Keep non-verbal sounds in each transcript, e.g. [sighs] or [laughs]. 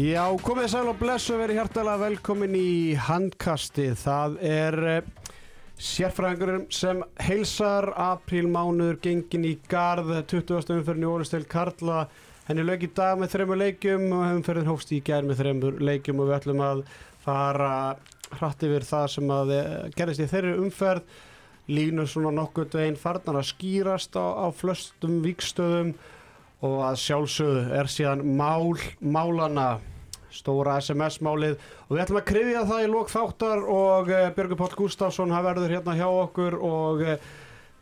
Já, komið sæl og blessu verið hjartalega velkomin í handkastið. Það er uh, sérfræðingurum sem heilsar aprílmánuður gengin í garð 20. umferðin í Ólistel Karla. Henni lög í dag með þreymur leikjum og umferðin hófst í gær með þreymur leikjum og við ætlum að fara hratt yfir það sem að uh, gerðist í þeirri umferð. Línur svona nokkuð veginn farnar að skýrast á, á flöstum vikstöðum og að sjálfsögðu er síðan mál, málana stóra SMS-málið og við ætlum að krifja það í lók þáttar og uh, Björgur Páll Gustafsson hann verður hérna hjá okkur og uh,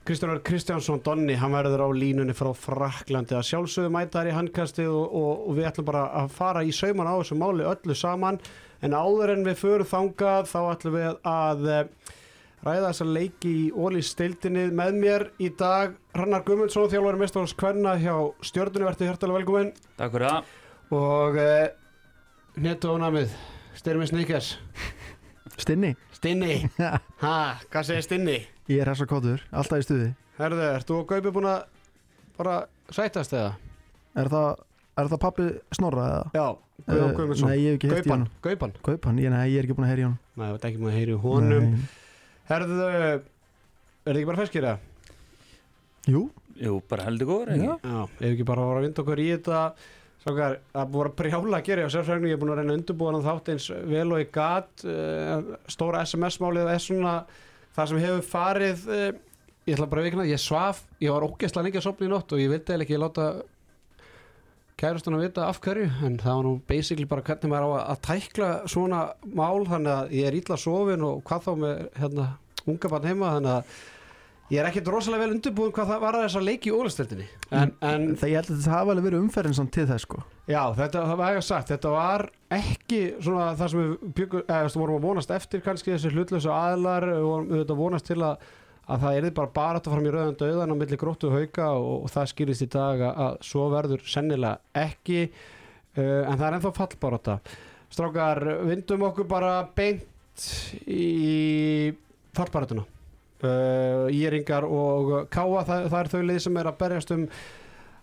Kristján Kristjánsson Donni hann verður á línunni frá Fraklandi að sjálfsögðu mæta þær í handkastið og, og, og við ætlum bara að fara í sauman á þessu máli öllu saman. En áður en við förum þangað þá ætlum við að uh, ræða þessa leiki í Ólís steildinni með mér í dag. Rannar Gumundsson, þjálfari mestarhans Kvenna hjá stjórnunni, verður hjertalega velkomin Takk fyrir það. Og netu ánamið Styrmi Snickers Stinni Stinni, [laughs] ha, hvað segir Stinni? Ég er hessa kótur, alltaf í stuði Herðu, ert þú og Gaupi búin að bara sætast eða? Er það, er það pappi Snorra eða? Já, Guðjón Eh, Guðmundsson Nei, ég hef ekki heyrt í honum Gaupan Gaupan, ég, nei, ég er ekki búin að heyra í honum Nei, þú ert ekki búin að heyri honum Nei. Herðu, er þið ekki bara feskir eða? Jú, Jú, bara heldur góður, ekki? Já. Ef ekki bara að fara að vinda okkur í þetta Sákar, það að brjála að gera á sérfræðinu, ég er búin að reyna að undirbúa hann þátt eins vel og ég gat. Uh, stóra SMS-málið er svona það sem hefur farið uh, ég ætla bara að vikna, ég svaf ég var ógeðslega lengi að sopna í nótt og ég vildi eða ekki láta kærastun að vita af hverju, en það var nú basically bara hvernig maður á að, tækla svona mál, þannig að ég er illa sofin og hvað þá með hérna, unga barn heima, þannig að ég er ekkert rosalega vel undirbúin hvað það var að þess að leiki í ólastöldinni en, en það ég held að þetta hafa alveg verið umferðin samt til þess sko. Já, þetta það var ekki sagt, þetta var ekki svona það sem við byggum, eða vorum að vonast eftir kannski þessi hlutlösu aðlar, við vorum þetta vonast til að, að það erði bara bara að fara mér rauðan döðan á milli gróttu og hauka og, og það skýrist í dag að, að svo verður sennilega ekki, uh, en það er ennþá fallbaróta. Strákar, vindum okkur bara beint í fallbarótuna. Uh, Íringar og Káa, það, það er þau lið sem er að berjast um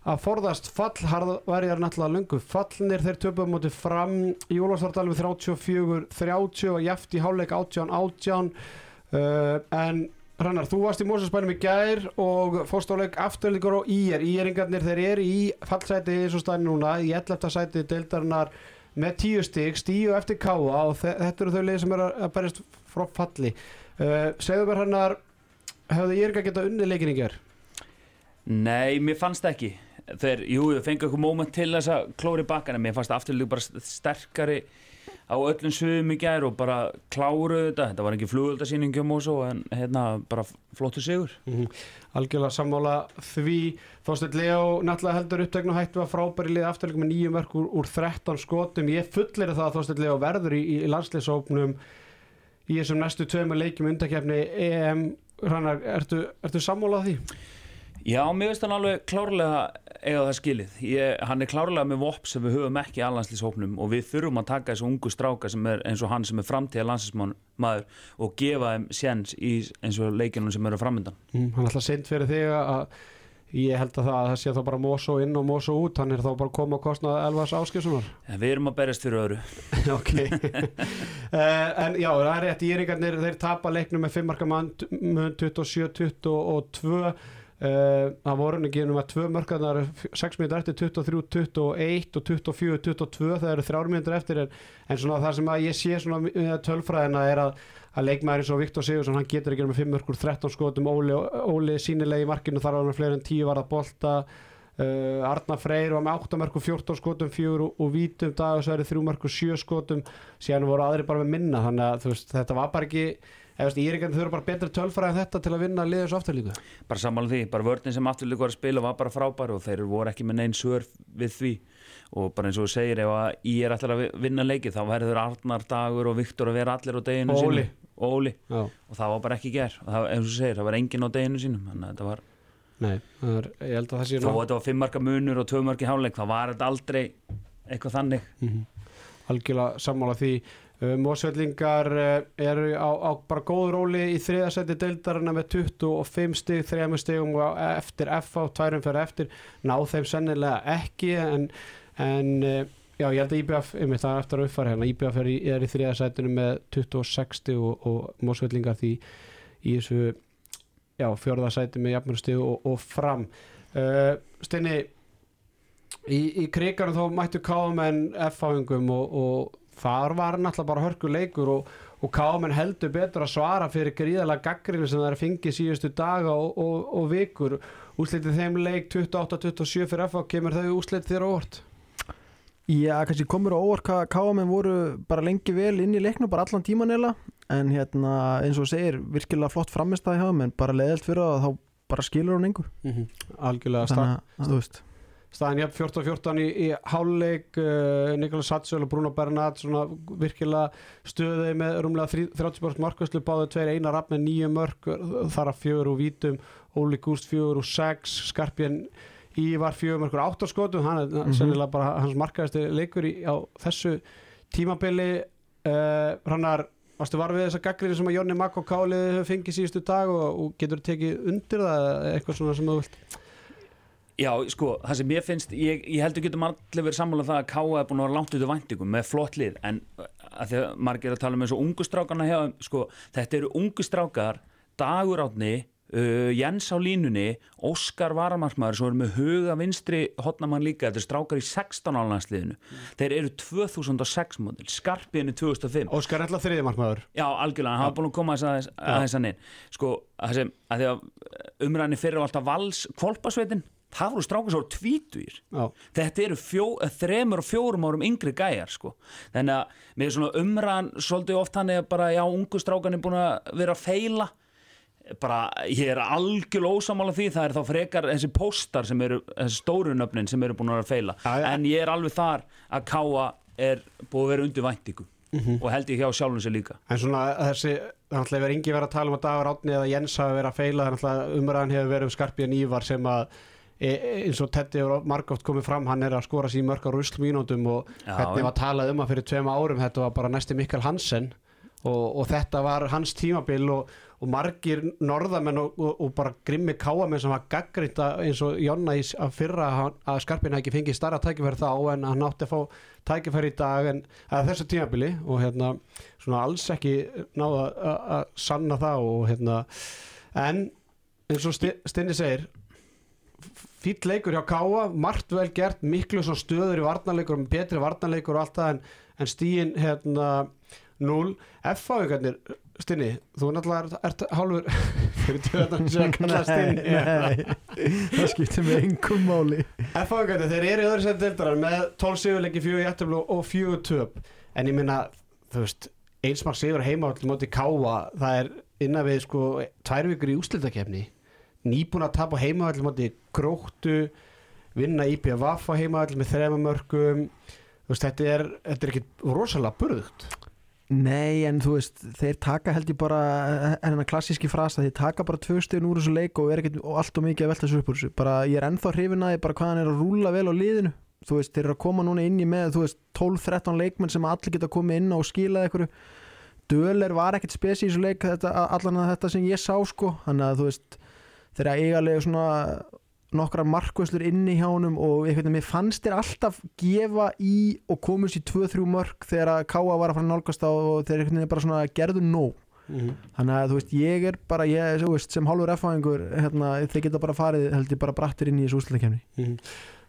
að forðast fall. Harðvarjar náttúrulega lungu fallnir. Þeir töpuðu mútið fram í Ólafsvardalum 34-30 og jæft í háleik 18-18 uh, en Rannar, þú varst í Mósaspænum í gær og fórstáleik afturleikur og ír. Íringarnir þeir eru í fallsæti eins og stæni núna í 11. sæti deildarinnar með 10 stík, stíu eftir káa og þe- þetta eru þau leið sem eru að berjast frá falli uh, segðu mér Rannar hefðu íringar getað unni leikin í gær? Nei, mér fannst ekki. Þeir, jú, þau fengi okkur moment til þess að klóri bakana Mér fannst afturlík bara sterkari á öllum suðum í gær og bara kláru þetta. Þetta var ekki flugöldasýningjum og svo en hérna bara flottu sigur. Mm Algjörlega sammála því. Þorsteinn Leo náttúrulega heldur upptegn og hættu að frábæri liða afturleikum með nýjum verk úr, úr 13 skotum. Ég fullir það að Þorsteinn Leo verður í, í landsleisópnum í þessum næstu tveimur leikjum undakefni EM Hrannar, ertu, ertu sammála því? Já, mér finnst hann alveg klárlega eiga það skilið. Ég, Hann er klárlega með vopp sem við höfum ekki allandslýshópnum og við þurfum að taka þessu ungu stráka sem er eins og hann sem er framtíða landslýsmaður og gefa þeim séns í eins og leikinum sem eru framöndan Mm, hann alltaf seint fyrir þig að ég held að það, að það sé þá bara Mosó inn og Mosó út hann er þá bara koma að kostna Elvars Áskjössonar [laughs] En við erum að berjast fyrir öðru. [laughs] Ok. Uh, [laughs] en já, það er rétt Íringarnir, þeir tapa leiknum með 5 marka mann 27-22 uh, það voru ekki um að 2 markaðnar 6 minnir eftir 23-21 og 24-22 það eru 3 minnir eftir. En, en svona það sem að ég sé svona með tölfræðina er að, að leikmaður eins og Viktor Sigursson hann getur ekki með 5 mörgur 13 skotum Óli, Óli sínilegi í markinu þar var hann fleiri en 10 var að bolta. Uh, Arna Freyr var með 8 mörgum 14 skotum 4 og, og vítum dag og svo er 3 mörgum 7 skotum. Síðan voru aðri bara með minna þannig að þú veist, þetta var bara ekki eða veist, Írikandi þurfa bara betri tölfræði en þetta til að vinna liðið svo aftur líka. Bara sammála því, bara vörðin sem afturlík var að spila var bara frábær og þeir voru ekki með neinn svör við því og bara eins og þú segir ef ég er allir að vinna leikið þá verður Arnar Dagur og Viktor að vera allir á deginu Og Óli. Óli og það var bara ekki ger og það, eins og þú segir, það var enginn á deginu sínum. Þannig að þetta var, nei, er, ég held að það sé að þetta var fimm marka munur og tvö marki háleik, þá var þetta aldrei eitthvað þannig. Mhm. algjörlega sammála því. Uh, Mósvellingar uh, eru á, á bara góð róli í þriðasæti deildarina með 25 stig, 3 stigum og eftir FA, tværum fyrir eftir. Ná þeim sennilega ekki en, en uh, Já, ég held að IBF, einmitt það er eftir að uppfæra hérna. IBF er í, í þriða sætinu með 26 stig og, og mósvellingar því í þessu já, fjórða sæti með jafnmjörn stig og, og fram. Uh, Steini í, í krigarum þá mættu KM F-fáingum og, og þar var náttúrulega bara hörku leikur og, og KM heldur betur að svara fyrir gríðalega gaggrinu sem það er að fengi síðustu daga og, vikur. Úslitið þeim leik 28-27 fyrir F-fá kemur þau úslitið þér orð Já, kannski komur á óvart hvað KM voru bara lengi vel inn í leiknum, bara allan tíman eða en hérna eins og segir virkilega flott framistæði hjá þeim en bara leðilt fyrir það þá bara skilur hún engu. Mm -hmm. algjörlega stað, staðin jafn 14-14 í, í háluleik uh, Nikolas Satsöl og Bruno Bernat svona virkilega stöðið með rúmlega 30% markvæslu báðu tveir einar rafn með nýju mörg þar að fjögur úr vítum Óli Gúst fjögur úr sex Skarpjén í var fjögur mörgur áttarskotum hann er mm. -hmm. sennilega bara hans markaðasti leikur í, á þessu tímabili uh, hannar Varstu var við þessa gaggrinu sem að Jónni Makk og Kálið fengið síðustu dag og, og getur tekið undir það eitthvað svona sem þú vilt Já, sko, það sem ég finnst ég, ég heldur getum allir verið sammála um það að Káa er búin að vera langt út af væntingum með flott lið en að því að margir að tala um eins og ungu strákarna hjá sko, þetta eru ungu strákar Dagur Átni uh, Jens á línunni Óskar Varamarkmaður sem eru með huga vinstri hotnamann líka, þetta er strákar í 16 álandsliðinu, þeir eru 2006 mótil, skarpiðinu 2005 Óskar Ella þriðjumarkmaður Já, algjörlega, hann var búin að koma aðeins aðeins að neinn sko, að, sem, að því að umræðinni fyrir var alltaf vals kvolpasveitin, það voru strákur svo tvítugir. Já, þetta eru fjó, eh, þremur og fjórum árum yngri gæjar sko. þannig að er svona umræðan svolítið oft hann er bara, já, ungu strákan er búin að vera að feila bara, ég er algjörlega ósamála því það er þá frekar þessi póstar sem eru, þessi stóru nöfnin sem eru búin að að feila Já, já. en ég er alveg þar að Káa er búið að vera undir væntingu Mhm. og held ég hjá sjálfum sér líka en svona þessi, það er alltaf verið yngi verið að tala um að Dagur Átni eða Jens hafi verið að feila þannig að umræðan hefur verið um Skarpíðan Ívar sem að e, e, eins og Teddy hefur margótt komið fram, hann er að skora sín mörg á ruslmínútum og hvernig var talað um að fyrir tveima árum þetta var bara næsti Mikkel Hansen og, og þetta var hans tímabil og, og margir norðamenn og, og, og bara grimmi káamenn sem var gaggrita eins og Jonna í fyrra að Skarpín ekki fengið starra tækifæri þá en hann átti að fá tækifæri í dag en þessu tímabili og hérna svona alls ekki náða að- sanna það og hérna en eins og Sti- Stinni segir fýll leikur hjá Káa, margt vel gert miklu svona stöður í varnarleikur betri varnarleikur og allt það en, en stíin hérna 0 F-fáingarnir, Stinni þú náttúrulega ert, ert hálfur [laughs] fyrir tjóðan sem kalla Stinni. Nei, það skiptir mig engum máli. F-fáingarnir, þeir eru í öðru seti deildarar með 12 sigurleiki, 4 jættöflu og 4 töp. En ég minna, þú veist einsmark sigur heima allir móti Káa það er innan við sko tvær vikur í úslitakefni nýbúin að tapa heima allir móti gróttu vinna IPVF á heima allir með þrema mörgum þú veist, þetta er, þetta er ekki rosalega burðugt Nei, en þú veist, þeir taka held ég bara hennar klassíski frasa, þeir taka bara tvö stegin úr þessu leik og er ekkert allt og mikið að velta þessu upp úr þessu, bara ég er ennþá hrifin að því bara hvað hann er að rúla vel á liðinu. Þú veist, þeir eru að koma núna inn í með þú veist, 12-13 leikmenn sem allir geta komið inn á og skilað einhverju. Döler var ekkert spesi í þessu leik þetta, allan að þetta sem ég sá sko. Þannig að þú veist, þeir eru eigalega svona nokkra markvöslur inni hjá honum og einhvern veginn, mér fannst þér alltaf gefa í og komast í 2-3 mörg þegar að Káa var að fara að nálgast á og þeir einhvern veginn bara svona gerðu nóg. Þannig að þú veist, ég er bara ég, þú veist, sem hálfur F-fæðingur hérna, þeir geta bara farið, held ég bara brattir inn í þessu úslutakefni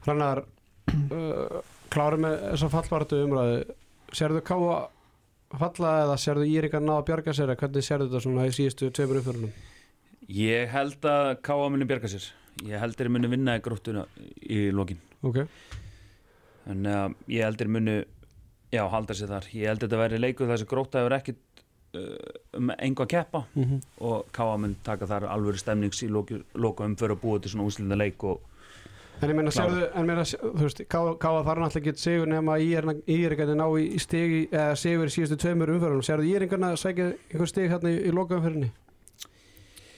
Hrannar uh, klárum með þessa fallvartu umræðu. Sérðu Káa falla eða sérðu Írika ná að bjarga sér hvernig sérðu þetta svona í síðustu tveimur uppförunum Ég held að Káa muni bjarga sér Ég held þeir muni vinna í gróttuna í lokin. Ok, Þannig að ég held þeir muni Já, halda sér þar. Ég held þetta verði leikur þess að grótta hefur ekkit uh, um engu að keppa mm og Káa mun taka þar alvöru stemnings í loku, loku umför að búa til svona úslinda leik og en ég meina sérðu en meina, þú veist, Káa þarf náttúrulega ekki sigur nema Írika ná í, stigi eða sigur í síðustu tveimur umförunum sérðu Írika sækja einhver stig hérna í, í lokaumförunni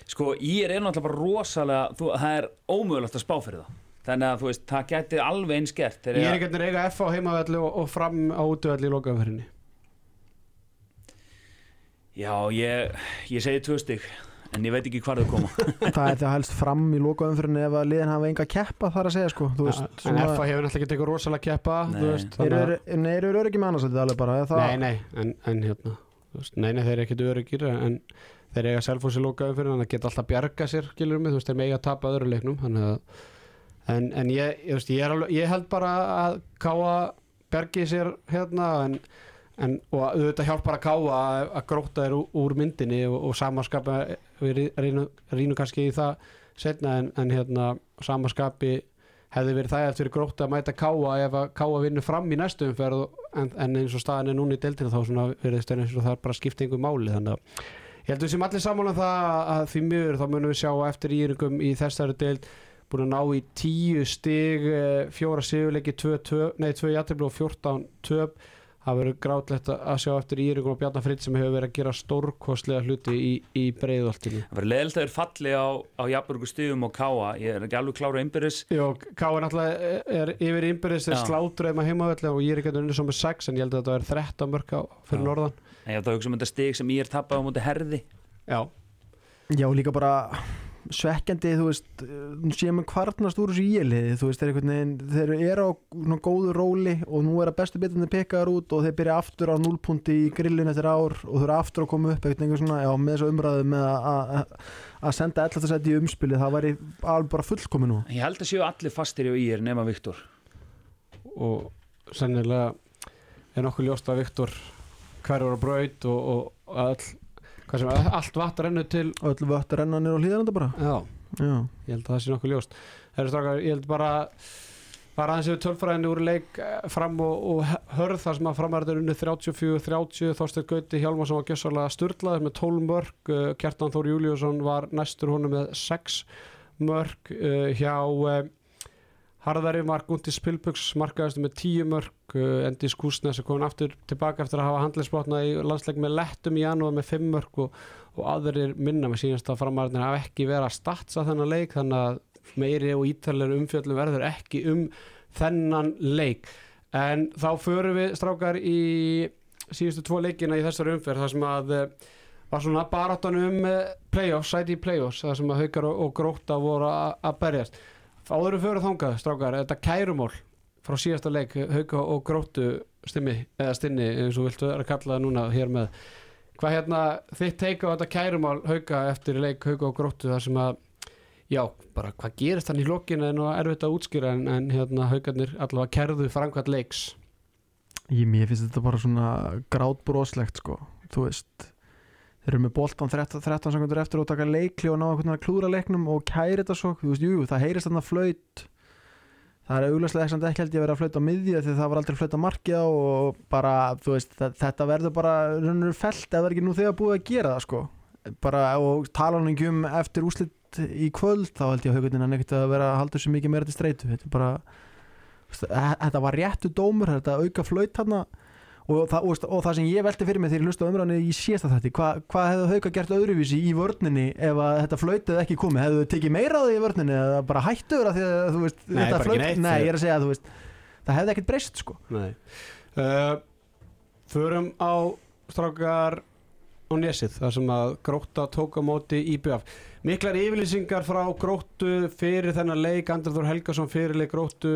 sko, ég er náttúrulega bara rosalega þú, það er ómögulegt að spá fyrir það. Þannig að þú veist, það geti alveg eins gert þegar ég- Írika eiga F á heimavelli og, og fram á útövelli í lokaumförunni Já, ég, ég segi tvö stygg en ég veit ekki hvað þau koma. [laughs] Það er það helst fram í lokaumfyrinni ef að liðin hafa enga keppa þar að segja sko. Veist, en svona, FA hefur náttúrulega ekki tekið rosalega keppa Nei. eru að- ekki með annars þetta alveg bara er það, Nei, nei, en, en hérna veist, Nei, nei, þeir eru ekkit öryggir en þeir eiga selfhósi lokaðum fyrir þannig að geta alltaf bjarga sér, gilur mig, þú veist, þeir mega að tapa öðru leiknum að en, en ég, ég, veist, ég, alveg, ég held bara að káa bjargi sér hérna en, en og að auðvitað hjálpar að káa að, að gróta þér úr, úr myndinni og, og samanskapa við rínum, kannski í það setna en, hérna samanskapi hefði verið það eftir gróta að mæta káa ef að káa vinnu fram í næstu umferð en, en eins og staðan er núna í deildina þá verðist eins og það er bara skipt einhver máli þannig að ég held við sem allir sammála um það að því miður þá munum við sjá eftir íringum í þessari deild búin að ná í tíu stig eh, fjóra sigurleiki, nei, tvö og 14 töp. Það verður grátlegt að sjá eftir íringum og Bjarnar Fritt sem hefur verið að gera stórkostlega hluti í, í breiðoltinu það verður leðilt að þeir falli á, á jafnbörgu stigum og káa ég er ekki alveg klára einbyrðis Jó, Káa náttúrulega er yfir innbyrðis þeir Já. slátruðum að heimavelli og ég er ekki að unni svo með 6 en ég held að þetta er 13 mörg fyrir Já. norðan en ég ætla að hugsa um þetta stig sem ég er tappað á móti herði. Já, já líka bara svekkjandi þú veist séum við kvarnast úr þessu íliði þú veist þeir, einhvern veginn, þeir eru á svona góðu róli og nú er að bestu bitandi pekaðar út og þeir byrja aftur á núlpunti í grillin eftir ár og þeir eru aftur að koma upp eitthvað svona, já, með þessu umræðu með að- að að senda 11. seti í umspilið það væri alveg bara fullkomi nú. Ég held að séu allir fastir í ír nema Viktor. Og sennilega er nokkuð ljóst að Viktor hverjur á braut og, og all, sem, allt vatn rennu til. Vött að renna nýr á hlýðananda bara. Já, já, ég held að það sé nokkuð ljóst. Strákar, ég held bara bara aðeins yfir tölfræðinni úr leik eh, fram og, og hörð þar sem að framærið unni 34-30, Þorsteinn Gauti Hjálmarsson var gjössalega sturlaður með 12 mörg uh, Kjartan Þór Júliusson var næstur honum með 6 mörg uh, hjá Harðari var Gunti Spilbuks markaðist með 10 mörg uh, Endi Skúsnes er komin aftur tilbaka eftir að hafa handlisbrotna í landsleik með lettum í janúar með 5 mörg og, og aðrir minna með sínast að framærið hafa ekki verið að statsa þennan leik þannig að meiri og ítalegri umfjöllum verður ekki um þennan leik. En þá förum við strákar í síðustu tvo leikina í þessari umferð þar sem að eh, var svona baráttan um eh, playoffs, sæti í playoffs þar sem að haukar og, og gróta voru að berjast áður við fyrir þangað strákar, þetta kærumól frá síðasta leik, hauka og grótu stimmi, eða stinni eins og viltu að kalla það núna hér með. Hvað hérna, þitt teika á þetta kærumál hauka eftir leik hauka og grótu þar sem að já, bara hvað gerist hann í lokin en það er erfitt að útskýra en, en hérna haugarnir allavega kerðu framkvæmt leiks. Ég, mér finnst þetta bara svona grátbróslegt sko, þú veist þeir eru með boltan 13, 13 sekundur eftir og taka leikli og ná að klúra leiknum og kæri þetta svo, þú veist, jú, það heyrist þarna flaut. Það er augljóslega ekki held ég að vera að flauta á miðja því það var aldrei markið á og bara, þú veist, þetta verður bara raunur felt er ekki nú þegar búið að gera það sko, bara og tala hann ekki um eftir úslit í kvöld þá held ég að haugunin hann ekkert að vera að halda þessu mikið meira til streitu, þetta er bara e- þetta var réttu dómur þetta auka flaut hann og, það- og, og það sem ég velti fyrir mig þegar ég hlusta á umræðinu í síðasta þætti, hva, hvað hefðu hauka gert öðruvísi í vörninni ef að þetta flautið ekki komið, hefðu þau tekið meira á því í vörninni eða bara hættu vera því að þú veist Nei, þetta neitt. nei, ég er að segja að þú veist það hefði ekkert breyst sko. Nei. Uh, Förum á strákar á nesið þar sem að gróta tók á móti IBF miklar yfirlýsingar frá gróttu fyrir þennan leik, Andrið Þór Helgason fyrirleik gróttu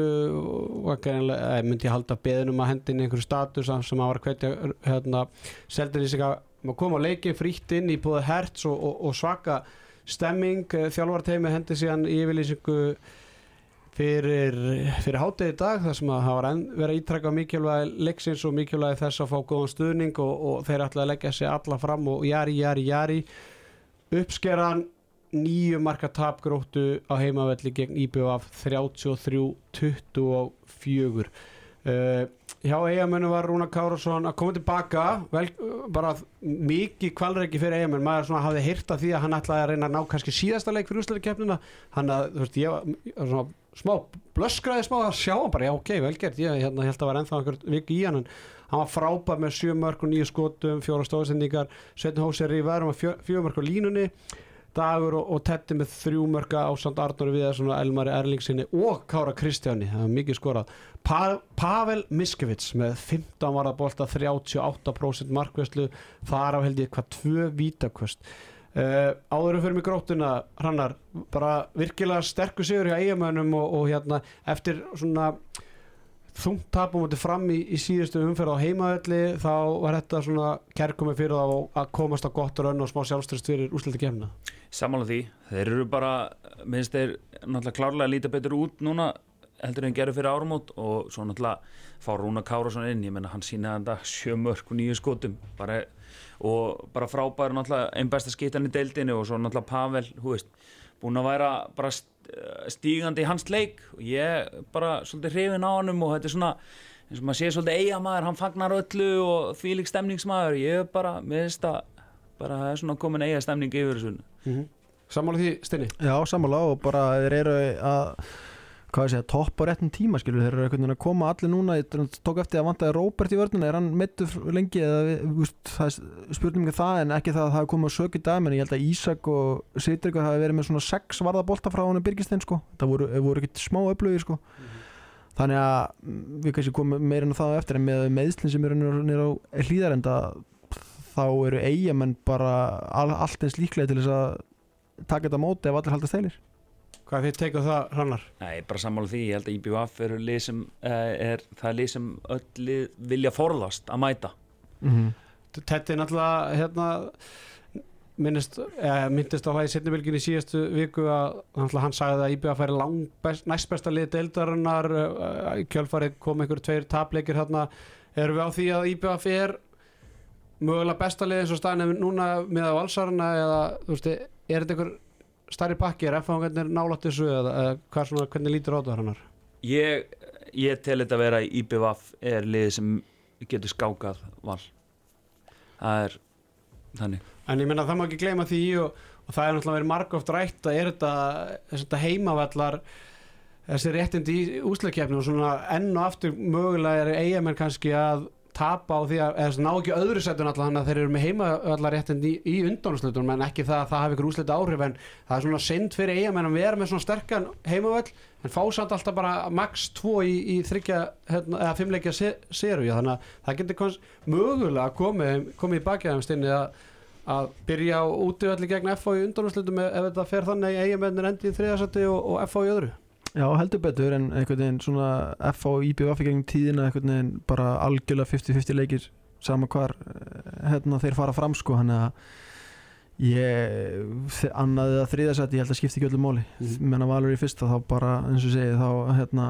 og eh, myndi halda beðinum að hendin einhverju status sem að var að hvetja hérna, sig að koma á leiki frítt inn í búið herts og, og, og svaka stemming, þjálfarteimi hendi síðan yfirlýsingu fyrir, fyrir hátegi dag þar sem að hafa enn verið að ítrækka mikilvægi leiksins og mikilvægi þess að fá góðan stuðning og, og þeir ætla að leggja sig alla fram og jari, jari, jari. Uppskeran nýju marka tapgróttu á heimavelli gegn IBF 33-24 uh, hjá eigamönnu var Rúna Kárasson að koma tilbaka. Vel, bara mikið kvalreiki fyrir eigamenn maður svona hafði heyrt af því að hann ætlaði að reyna að ná kannski síðasta leik fyrir úsleikkeppnina hann að þú veist ég svona smá blöskraði smá að sjá hann bara já ok vel gert. Ég hérna, held að var ennþá einhver viki í hann en hann var frábær með sjö mörg og nýju skotum fjóra stóðsendingar Sveitn Hósir í værum að fjö mörg á línunni Dagur og, og Tetti með þrjú mörga ásand Arnóri Viðarsson og Elmari Erlingsinni og Kára Kristjáni, það var mikið skorað. Pa Pavel Miskevits með 15 varða bolta 38% markvæslu þar á held ég hvað tvö vítaköst. Uh, áðurum fyrir mig grótuna hrannar, bara virkilega sterkur sigur hjá eigamönnum og, og hérna eftir svona þungt tapum átti fram í, í síðustu umferð á heimavelli þá var þetta svona kærkomi fyrir þá að komast á gott raun og smá sjálfströst fyrir úsleiti kemna Samála því, þeir eru bara minnst þeir náttúrulega klárlega að líta betur út núna heldur en gerur fyrir árumót og svo náttúrulega fá Rúna Kárasson inn. Ég menna hann sínaði þetta sjö mörg og nýju skotum. Bara, og bara frábæður náttúrulega einn besta skittan í deildinu og svo náttúrulega Pavel, hú veist búin að væra bara stígandi í hans leik. Og ég bara svolítið hrifin á hann og þetta er svona eins og maður sé svolítið eigamæður, hann fagnar öllu og því lík stemningsmæður, ég bara, mér finnst að bara það er svona komin eiga stemning yfir þessu mm -hmm. Sammála því, Stinni? Já, sammála og bara þeir eru að hvað ég segja, topp á réttum tíma skilur, þeir eru einhvern veginn að koma allir núna ég tók eftir að vantaði Róbert í vörðuna er hann mittur lengi eða úst, það er spurningið um það en ekki það að það hafi komið á sökið dag, menn ég held að Ísak og Sýtrik hafi verið með svona sex varða bolta frá hann Birgistein sko, það voru, voru ekkert smá upplögi sko mm -hmm. þannig að við kannski komum meira en það eftir en með meðslinn sem eru nýra á hlýðarenda þá eru eigamenn bara all, allt eins líklega til þess að taka þetta móti ef allir haldast heilir Hvað þið teikuð það hrannar? Nei, bara sammála því, ég held að IBVF sem uh, er, það er lið sem öll lið vilja forðast að mæta mm -hmm. Þetta er náttúrulega hérna minnist, eh, myndist á það í setnibilgin í síðastu viku að hann sagði að IBVF er næst besta lið deildarinnar í kjölfarið kom einhverju tveir tapleikir hérna, erum við á því að IBVF er mögulega besta lið eins og staðin núna með á valsarana eða þú veist, er þetta einhver starri pakki, er F-fangarnir nálat þessu eða, eða hvað svona, hvernig lítur á þetta hannar? Ég, ég tel þetta að vera IBVF er lið sem getur skákað val. Það er þannig. En ég menna það má ekki gleyma því og, og það er náttúrulega verið margóft rætt að er þetta, þetta heimavallar þessi réttindi í úsleikjafni og svona enn og aftur mögulega er eigamenn kannski að tapa á því að, eða ná ekki öðru setun alltaf þannig að þeir eru með heimavallarréttind í, í undanúslutunum en ekki það að það hafi ykkur úsleita áhrif en það er svona synd fyrir eigamenn að vera með svona sterkan heimavall en fá samt alltaf bara max 2 í, í þryggja hérna, eða fimmleikja seru þannig að það getur mögulega komið, komið í bakjaðumstinni að að byrja á útíðalli gegn FH í undanúslutum ef þetta fer þannig eigamennir endi í þriðarsætti og, og FH í öðru Já, heldur betur en einhvern veginn svona F á IBF í gegnum tíðina einhvern veginn bara algjörlega 50-50 leikir sama hvar hérna, þeir fara fram sko hann að ég annaði það þriðarsætti ég held að skipti ekki öllu móli mm. menna valur í fyrsta þá bara eins og segi þá hérna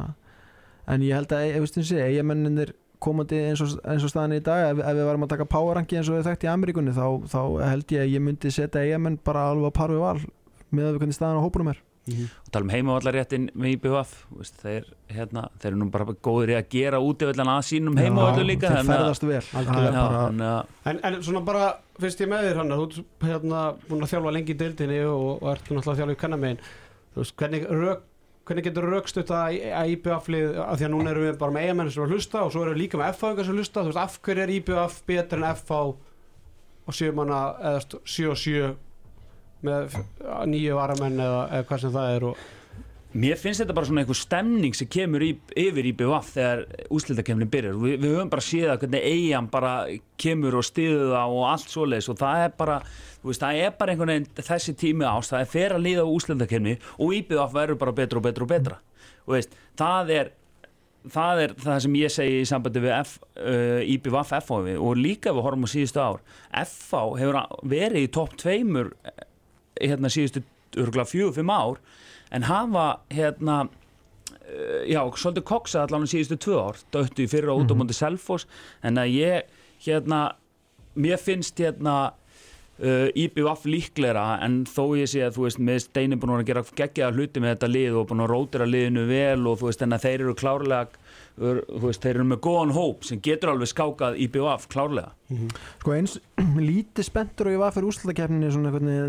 en ég held að, ég veist eins og segi, eigamenninir komandi eins og, eins og staðan í dag ef, ef við varum að taka powerranki eins og við þekkt í Ameríkunni þá, þá held ég að ég myndi setja eigamenn bara alveg að parfi val með að við hvernig staðan á hópunum er Mm -hmm. og tala um heimavallaréttin með IBF þeir, hérna, þeir eru nú bara góður í að gera útíðvallan að sínum heimavallu líka þeir ferðast vel. Já, bara... en, en svona bara fyrst ég með þér hann þú er hérna búin að þjálfa lengi í deildinni og, og ert náttúrulega að þjálfa í kannamegin hvernig, rök, hvernig getur raukstutt að IBF-lið af því að núna erum við bara með eigamenn sem er að hlusta og svo erum við líka með FH sem hlusta. Veist, af hverju er IBF betur en FH og 7 manna eða 7 og 7 með nýju varamenn eða, eða hvað sem það er og Mér finnst þetta bara svona einhver stemning sem kemur í, yfir í BVF þegar úslitakemnin byrjar. Vi, við höfum bara séð að hvernig eigin bara kemur og stiður það og allt svoleiðis og það er bara, veist, það er bara einhvern veginn þessi tími ást, það er fer að líða á úslitakemni og í BVF verður bara betra og betra og betra. Og veist, það er það er það sem ég segi í sambandi við F, uh, IBVF FH og líka við horfum á síðustu ár FH hefur verið í topp tveimur hérna síðustu örgulega fjögur, fimm ár en hafa hérna uh, já, svolítið koksa allan síðustu tvö ár, döttu í fyrra út á múndi Selfos, en að ég hérna, mér finnst hérna uh, IBVF líkleira en þó ég sé að þú veist, með Steini búin að gera geggiða hluti með þetta lið og búin að rótira liðinu vel og þú veist, en að þeir eru klárlega veist, þeir eru með góðan hóp sem getur alveg skákað í BVF klárlega mm -hmm. Sko eins [clears throat] lítið spenntur og ég var fyrir úslutakefninni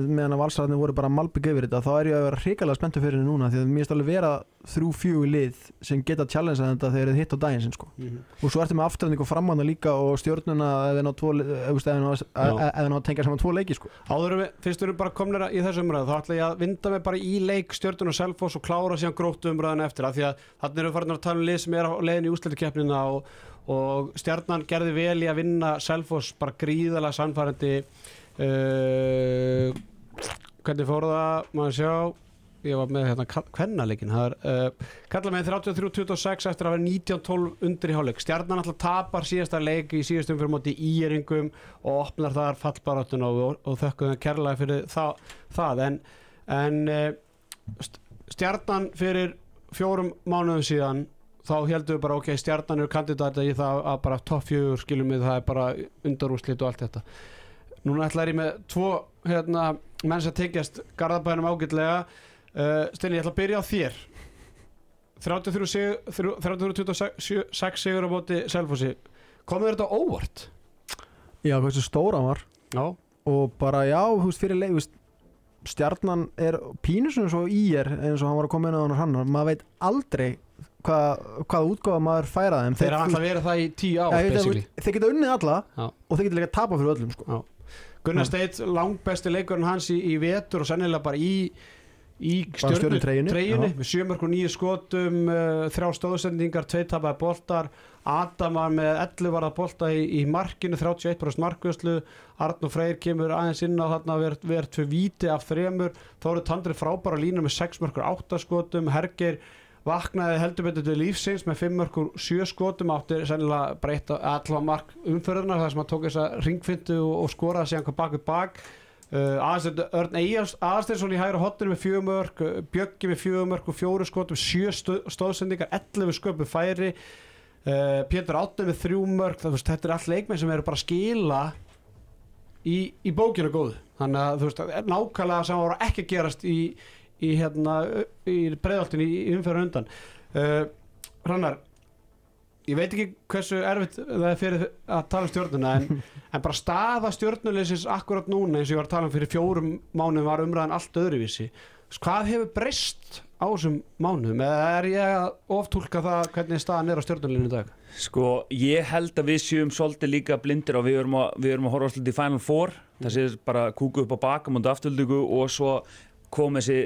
meðan að valsararnir voru bara malbygg yfir þetta þá er ég að vera hrikalega spenntur fyrir henni núna því að mér finnst alveg vera þrjú fjögur lið sem geta challengea þetta þegar þið hitt á daginn sin, sko. mm -hmm. og svo ertu með afturönding og framána líka og stjórnuna eða ná að tengja saman tvo leiki sko. Áður við, fyrst við erum bara komnir í þessu umræðu þá ætla ég að vinda mig bara í leik stjórnuna og selfos og klára síðan gróttu umræðan eftir að því að í og stjarnan gerði vel í að vinna Selfos bara gríðalega sannfærandi uh, hvernig fór það, maður sjá? Ég var með hérna er uh, kalla með 33-26 eftir að vera 19-12 undir í hálfleik. Stjarnan alltaf tapar síðasta leik í síðastum fyrir móti íeringum og opnar þar fallbaráttun og, og, og þökkum það kærlega fyrir það, það. en, en uh, stjarnan fyrir fjórum mánuðum síðan þá heldum við bara ok, stjarnan eru kandidata í það að bara topp fjögur skilum við það er bara undarúslit og allt þetta. Núna ætla ég með tvo hérna, menn sem tengjast Garðabænum ágætlega. Uh, Steli, ég ætla að byrja á þér. 33-26 sigur á bóti Selfossi. Komur þetta óvart? Já, hvað þessu stóra var. Já. Og bara já, þú veist, fyrir leik stjarnan er pínusum svo í er eins og hann var að koma inn á hann maður veit aldrei hvað, hvað útgáða maður færa þeim þeir hafa alltaf verið það í tíu ár ja, þeir geta unnið alla já. og þeir geta líka tapa fyrir öllum sko. Gunnar Steit, langt besti leikurinn hans í, í vetur og sennilega bara í í stjórnutreyjunni með sjömörk og nýju skotum uh, þrjá stóðsendingar, tveit tapaði boltar. Adam var með 11 varða bolta í, í markinu, 31% markvöslu Arn og Freyr kemur aðeins inn á þarna verð ver tvö viti af þremur. Þá eru Tandri frábæra lína með 6 mörkur 8 skotum, Herger vaknaði heldur betur til lífsins með 5 mörkur 7 skotum áttir sennilega breyta allavega mark umförðunar þar sem hann tók þessa ringfindu og, og skoraði sig hann bak. Við bak Uh, Örn Aðarsteinsson í hægra hotinu með fjögumörk, uh, Bjöggi með fjögumörk og fjóru skotum, sjö stóðsendingar 11 sköpum færi. Uh, Pétur Áttur með þrjúmörk veist, þetta er allt leikmenn sem eru bara að skila í, í bókinu góð þannig að þú veist, nákvæmlega sem voru ekki að gerast í, í, hérna, í breyðaltinu í umfjörðu undan. Uh, Rannar ég veit ekki hversu erfitt það er fyrir að tala um stjórnuna en, [laughs] en bara staða stjórnuleysins akkurat núna eins og ég var að tala um fyrir fjórum mánuðum var umræðan allt öðruvísi. Hvað hefur breyst á þessum mánuðum? Eða er ég að oftúlka það hvernig staðan er á stjórnulinu í dag? Sko ég held að við séum svolítið líka blindir og við erum að, við erum að horfa svolítið í Final Four. Það sé bara kúku upp á baka mútið aftöldingu og svo kom þessi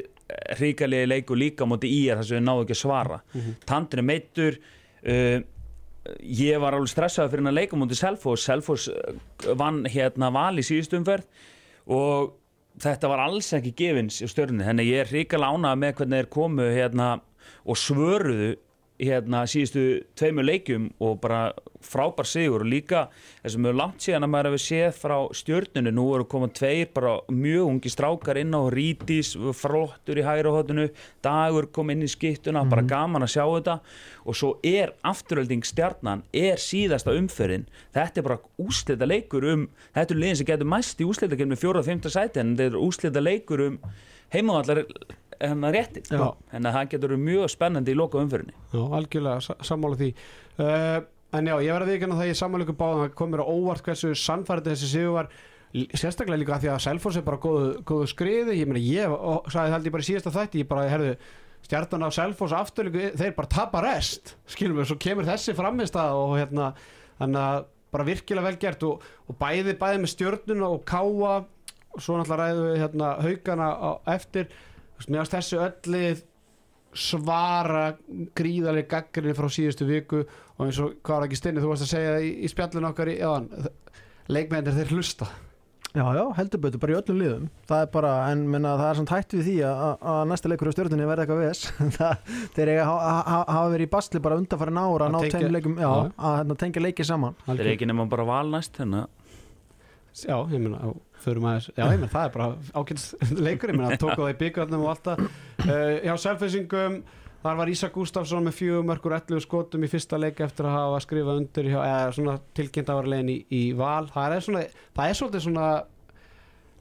hríkalegi leiku líka mútið í er þess að við náðum ekki að svara. Mm -hmm. Tandin er meittur uh, ég var alveg stressað fyrir að leika mútið Selfos Selfos eh, vann hérna val í síðustumferð og þetta var alls ekki gefins í stjórnni þannig ég er ríkala ánað með hvernig þeir komu hérna og svöruðu hérna síðustu tveimur leikjum og bara frábær sigur og líka þess að mjög langt síðan að maður hefur séð frá stjórnunu, nú eru komað tveir bara mjög ungi strákar inn á Rítis, flottur í hægra hóttinu dagur kom inn í skiptuna, mm -hmm. bara mhm. gaman að sjá þetta og svo er afturölding stjarnan, er síðasta umferðin, þetta er bara úslita leikur um, þetta er liðin sem getur mæst í úslita með fjóra og fymta sæti en þetta er úslita leikur um heimavallar hennar réttin en það getur mjög spennandi í loka umfyrinni Já, algjörlega, sammála því. Uh, en já, ég verði ekki að það ég sammála ykkur báðan að komir á óvart hversu sannfærið þessi sigur var sérstaklega líka því að Selfos er bara góðu, góðu skriði, ég meina ég sagði það ég bara í síðasta þætti, ég bara herðu stjartan á Selfos aftur, þeir bara tapa rest, skilum við, svo kemur þessi framist að og hérna þannig að bara virkilega vel gert og, og bæði bæði með stjörnuna og káa og svo náttúrulega ræðu við hérna haugana á eftir mér finnst þessu öllið svara gríðarlega gaggrinni frá síðustu viku og eins og hvað var ekki stinni þú varst að segja í, í spjallinu okkar í eðan leikmennir þeir hlusta. Já, já, heldur betur, bara í öllum liðum. Það er bara, en minna, það er samt hægt við því að næsta leikur á stjórnunni verði eitthvað viðs [laughs] þeir eiga að hafa verið í bastli bara undanfæri nára að ná tengja leikum, já, að hérna, tengja leikið saman. Er ekki nema bara valnæst hérna. Já, ég meina, förum aðeins Já, ég meina, það er bara ákveðs [laughs] leikur ég meina, tók á það í byggjarnum og alltaf uh, Já, selfinsingum þar var Ísak Gustafsson með fjögumörkur 11 skotum í fyrsta leik eftir að hafa skrifað undir hjá, eða svona tilkynnt að vera legin í, í val. Það er svona, það er svolítið svona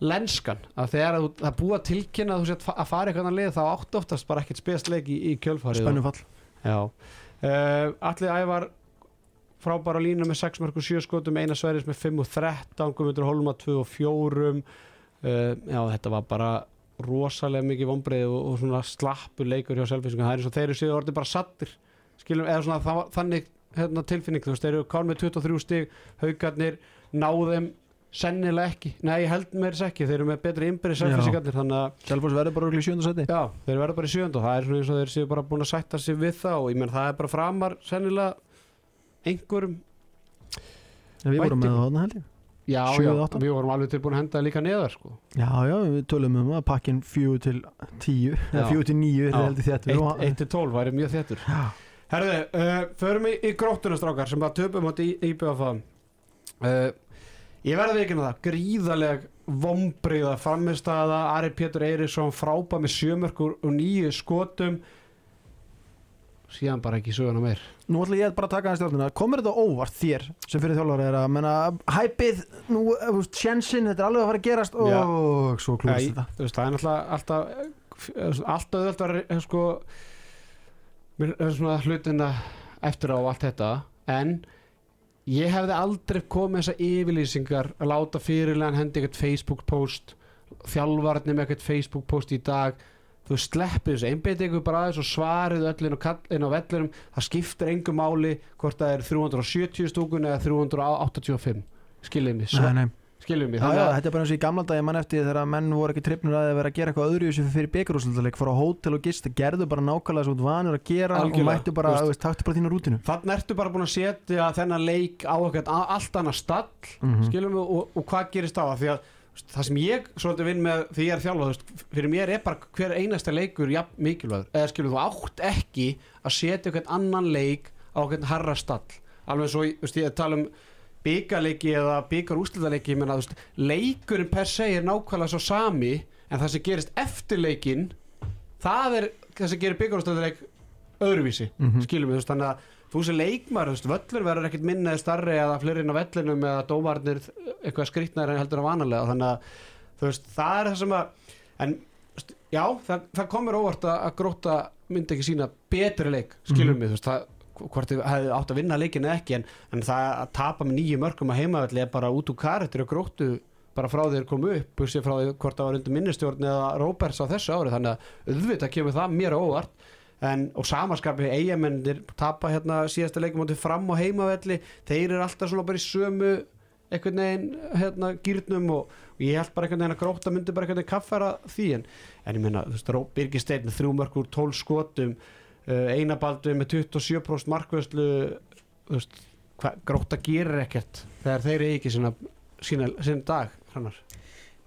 lenskan, að þegar að það búa tilkynna að þú set að fara eitthvað leið þá áttu oftast bara ekkert spesleik í, í kjölfarið Spennufall. Já, uh, allir ævar frábæra lína með 6 mörgur 7 skotum eina sverjus með 5 og 13 Guðmundur Holma 2 og 4 uh, já þetta var bara rosalega mikið vonbreið og, og svona slappur leikur hjá selfinsingum það er eins og þeir eru síðan orðið bara sattir skilum, eða svona það, þannig hérna, tilfinning. Þú veist, þeir eru kán með 23 stig haugarnir náðum sennilega ekki, nei held með þess ekki. Þeir eru með betri innbyrði selfinsingarnir þannig að Selfos verður bara í sjöndarsæti já, þeir verður bara í sjönda og það er svona eins og þeir séu bara búin að sætta sig við það og ég menn það er bara framar sennilega einhverjum Við vorum með það held ég. Já, já, við vorum alveg tilbúin að henda líka neðar sko. Já, já, við tölum um að pakkin fjögur til tíu eða fjögur til níu er heldur þétt 1 til 12 væri mjög þettur Já, Herðu, uh, förum í, í gróttuna strákar sem bara töpum átti í IBF uh, Ég verði ekki það gríðaleg vombriða framistæða Ari Pétur Eiríksson frábæð með sjömörkur og nýju skotum síðan bara ekki söguna meir. Nú ætla ég bara að taka hans stjórnuna Komur þetta óvart þér sem fyrir þjálfari er að menna hæpið, nú, eh, sjensin þetta er alveg að fara að gerast Já. og svo klúst þetta. það er náttúrulega alltaf eh, alltaf auðvöld að re- sko hlutina eftir á allt þetta. En ég hefði aldrei komið þessar yfirlýsingar að láta fyrirlegan hendi eitthvað Facebook post þjálfarni með eitthvað Facebook post í dag þú sleppið þessu, einbeiti ykkur bara aðeins og svarið öllin og vellinum það skiptir engu máli hvort það er 370 stúkun eða 385 skiljið mig, Nei, nei. skiljið mig Já, já, að- þetta er bara eins og í gamla dag ég mann eftir þegar menn voru ekki trippnir að vera að gera eitthvað öðru sem fyrir byggarúsleik fara á hótel og gist, gerðu bara nákvæmlega ert vanur að gera Algjörlega, og mættu bara, veist. taktu bara þínu rútinu Þannig ertu bara búin að setja þennan leik á eitthvað allt annað stall Mhm. skilum við og, og hvað gerist á það því að það sem ég svolítið vinn með því ég er þjálfað, fyrir mér er bara hver einasta leikur jafn mikilvægur eða skilum þú átt ekki að setja eitthvað annan leik á eitthvað harra stall alveg svo, veist, ég tala um byggarleiki eða byggar veist, leikurinn per se er nákvæmlega svo sami en það sem gerist eftir leikin það er það sem gerir byggarúslitaleik öðruvísi Mhm. skilum við, þú veist, þannig að þú sem leikmar, þú veist, völlur verður ekkert minna eða starri eða fleiri inn á vellinum eða dómarnir eitthvað skrýtnar en heldur en vanalega. Þannig að, þú veist, það er það sem að en, já, það, það komur óvart að, gróta myndi ekki sína betri leik, skilum við, þú veist, það hvort þið hefði átt að vinna leikin eða ekki en, en það að tapa með nýju mörgum að heimavelli er bara út úr karakter og gróttu bara frá að komu upp, bursið frá því hvort það var undir minnistjórn eða Róberts á þessu ári. Þannig að auðvitað kemur það mér á óvart en, og samaskapi eigamennir tapa hérna síðasta leikum átti fram á heimavelli þeir eru alltaf svona bara í sömu einhvern veginn hérna gýrnum og, og ég held bara einhvern veginn að gróta myndi bara einhvern veginn kaffara því en, en ég meina, þú veist, með þrjú mörg úr 12 skotum uh, einabaldu með 27% markvöðslu þú veist, gróta gerir ekkert þegar þeir eru ekki sína, sína, sína dag hrannar.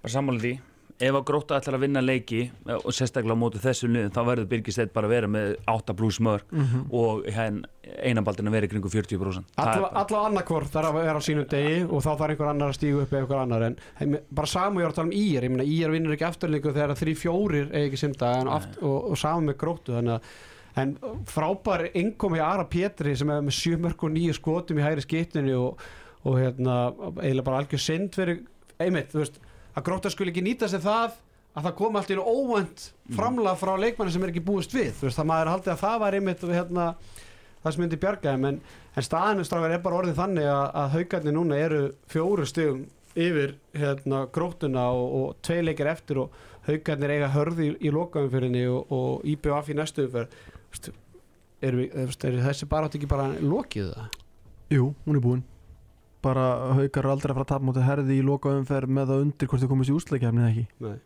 bara sammála því ef að gróta ætlar að vinna leiki eh, og sérstaklega á móti þessu liðin þá verður Birgisteyt bara að vera með 8 pluss mörg Mhm. og hérna einabaldin að vera í kringu 40% Það er Alla, alla annarkvort þarf að vera á sínum degi og þá þarf einhver annar að stígu upp eða einhver annar en heim, bara saman ég var að tala um ír ég meina ír vinnur ekki afturleiku þegar þrý fjórir eða ekki simta aft, og, og saman með gróttu þannig að en frábær innkomi Ara Pétri sem er með sjö mörg og nýju skotum í hægri skiptinu og, og hérna eiginlega bara algjör synd fyrir einmitt, þú veist, að grótta skuli ekki nýta sig það að það komi allt í einu óvænt framlag frá leikmanni sem er ekki búist við. Þú veist, það maður haldið að það var einmitt hérna, það sem myndi bjarga þeim en, en staðinu strákar er bara orðið þannig að, að haugarnir núna eru fjóru stigum yfir hérna, gróttuna og, og tvei leikir eftir og haugarnir eiga hörði í, í lokaumfyrinni og, og IBF í næstu veist, er, við, er, er þessi bara átt ekki bara lokið það? Jú, hún er búin bara haukar aldrei að fara að tapa mútið herði í loka umferð með það undir hvort þau komist í úsleikefni eða ekki? Nei.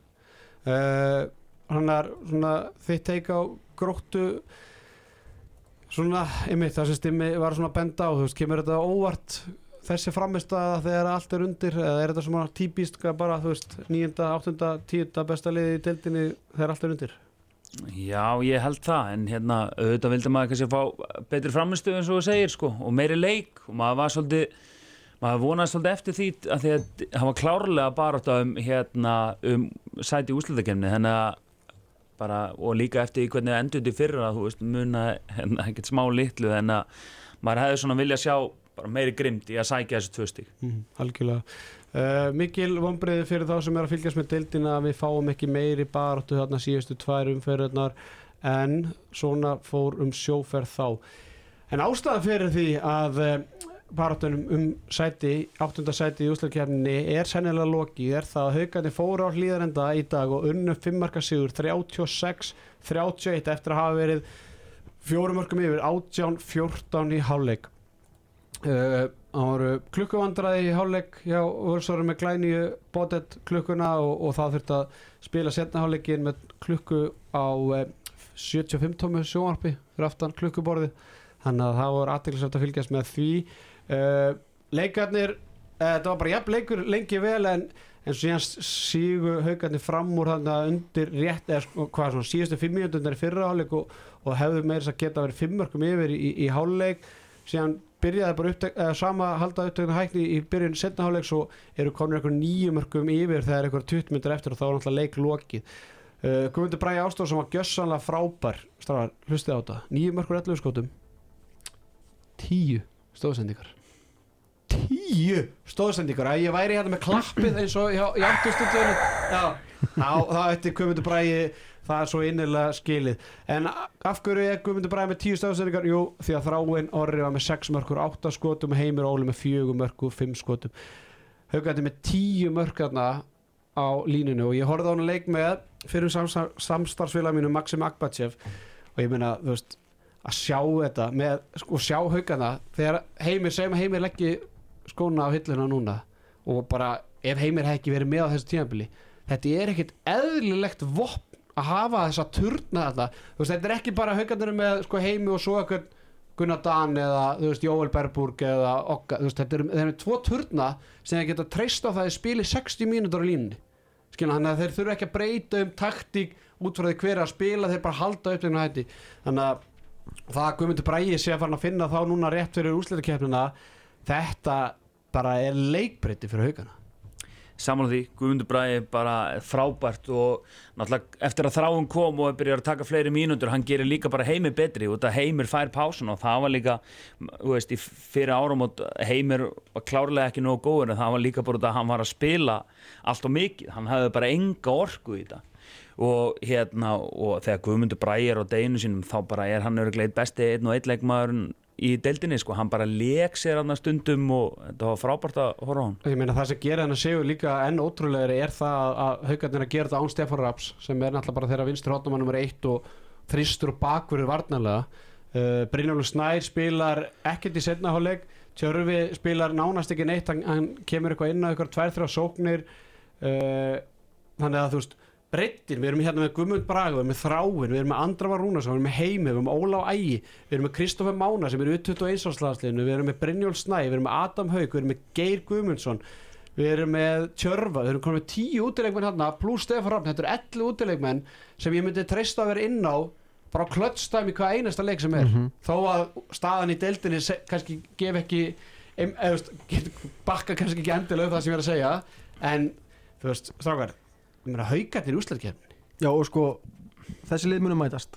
Uh, Hann er svona þitt teika á gróttu? Svona, einmitt það sem stimmi var svona að benda á, þú veist, kemur þetta óvart þessi framist að þegar allt er undir? Eða er þetta svona típist bara, þú veist, nýjunda, áttunda, tíunda besta liði í deildinni þegar allt er undir? Já, ég held það, en hérna auðvitað vildi maður kannski fá betri framistu eins og þú segir, sko, og meiri leik og maður var svolítið maður vonaði svolítið eftir því að því að það var klárlega bara um hérna um sæti bara, og líka eftir hvernig endur þetta fyrra, þú veist, muna hérna, ekkert smá litlu, en að maður hefði svona vilja sjá meiri grimt í að sækja þessu tvö stík. mm, algjörlega uh, mikil vonbreiði fyrir þá sem er að fylgjast með deildina við fáum ekki meiri baráttu þarna síðustu tvær umferðarnar en svona fór um sjóferð þá en ástæðan fyrir því að uh, baráttunum um sæti áttunda sæti í úslagkjarninni er sennilega lokið er það. Að haugandi fóru á hlýðarenda í dag og unnu fimmarka sigur 36-31 eftir að hafa verið fjórum mörgum yfir 18-14 í hálfleik. Uh, það voru klukkuvandræði í hálfleik hjá Völsórum með glæni bótett klukkuna og, og það þurfti að spila setna hálfleikin með klukku á uh, 75 tómu sjónvarpi fyrir aftan klukkuborði þannig að það voru aðteglisvægt að fylgjast með því uh, leikarnir eh, þetta var bara jafn leikur lengi vel en en síðan sígu haugandi fram úr þannig undir rétt eða sko, hvað svona síðustu fimm mínútur í fyrra hálfleik og, og hefðu meira að geta verið fimmörkum yfir í, í hálfleik. Síðan byrjaði bara upptek, eða, sama halda upptöknu hækni í byrjun setna hálfleiks og eru komin eitthvað nýjumörkum yfir þegar eitthvað 20 minnur eftir og þá er náttúrulega leik lokið. Uh, Guðmundur Bræði Ástóð sem var gjössanlega frábær strafar, hlustið á þetta. Nýjumörkur 11 skótum 10 stóðsendingar 10 stóðsendingar að ég væri hérna með klappið eins og í afturstundunum þá, ætti Guðmundur Bræði það er svo innilega skilið. En af hverju er Guðmundur Bræði með 10 stóðsendingar jú, því að þráinn Orri var með 6 mörkur 8 skotum, Heimir Óli með 4 mörkur 5 skotum. Haugandi með 10 mörkarna á línunu og ég horfði á hann leik með fyrir samstarfsfélag mínu Maxim Akbachev og ég meina, þú veist að sjá þetta með, sko, sjá haugana. Þegar heimir, segjum að heimir leggji skóna á hilluna núna og bara, ef heimir hef ekki verið með á þessu tímabili, þetta er ekkit eðlilegt vopn að hafa þessa turna þetta, þú veist, þetta er ekki bara haugandur með sko, heimi og svo eitthvað Gunnar Dan eða, þú veist, Jóel Berburg eða Okka, veist, þetta eru er tvo turna sem þeir geta treyst á það að spili 60 mínútur á línunni. Skilja, þannig að þeir þurfa ekki að breyta um taktík út frá því hver er að spila þeir bara halda upp þeim hætti. Þannig að það að Guðmundur Bræði sé að fara að finna þá núna rétt fyrir úrslættakefnina þetta bara er leikbreytti fyrir haugana. Saman á því, Guðmundur Bræði bara frábært og náttúrulega eftir að þráum kom og byrjar að taka fleiri mínútur hann gerir líka bara heimir betri og þetta heimir fær pásun og það var líka þú veist, í fyrir árum og heimir var klárlega ekki nógu góður en það var líka bara að hann var að spila allt og mikið, hann hafði bara enga orku í þetta og hérna og þegar Guðmundur Bræði er á deginu sínum þá bara er hann öruglega besti einn og einn leikmaðurinn í deildinni sko, hann bara leik sér aðna stundum og þetta var frábært að horfa á hann. Ég meina það sem gerir hann að séu líka enn ótrúlegri er það að haugarnir að gera þetta án Stefán Raps sem er náttúrulega bara þeirra vinstur hóttumann nummer 1 og þristur og bakverður varnarlega. Uh, Brynjólfur Snær spilar ekkert í setnaháleik Tjörfi spilar nánast ekki neitt. Hann, hann kemur eitthvað inn á eitthvað tvær þrjá sóknir. Uh, þannig að þú veist breyttin, við erum hérna með Guðmund Braga, við erum með Þráin, við erum með Andravar Rúnarsson, við erum með Heimi, við erum með Ólá Ægi, við erum með Kristoffer Mána sem er út 21 áslagsliðinu, við erum með Brynjól Snæ, við erum með Adam Haug, við erum með Geir Guðmundsson, við erum með Tjörfa, við erum með 10 útilegmenn hérna, pluss Stefán Raffn, þetta eru 11 útilegmenn sem ég myndi treysta að vera inn á bara klöttstæmi hvað einasta leik sem er, Mhm. þó að staðan í deildinni kannski gef ekki, em, get- bakka kannski ekki endilega það sem ég er að segja, en þú veist, strákar, haugarnir í úslæðkefni Já og sko þessi lið munum mætast.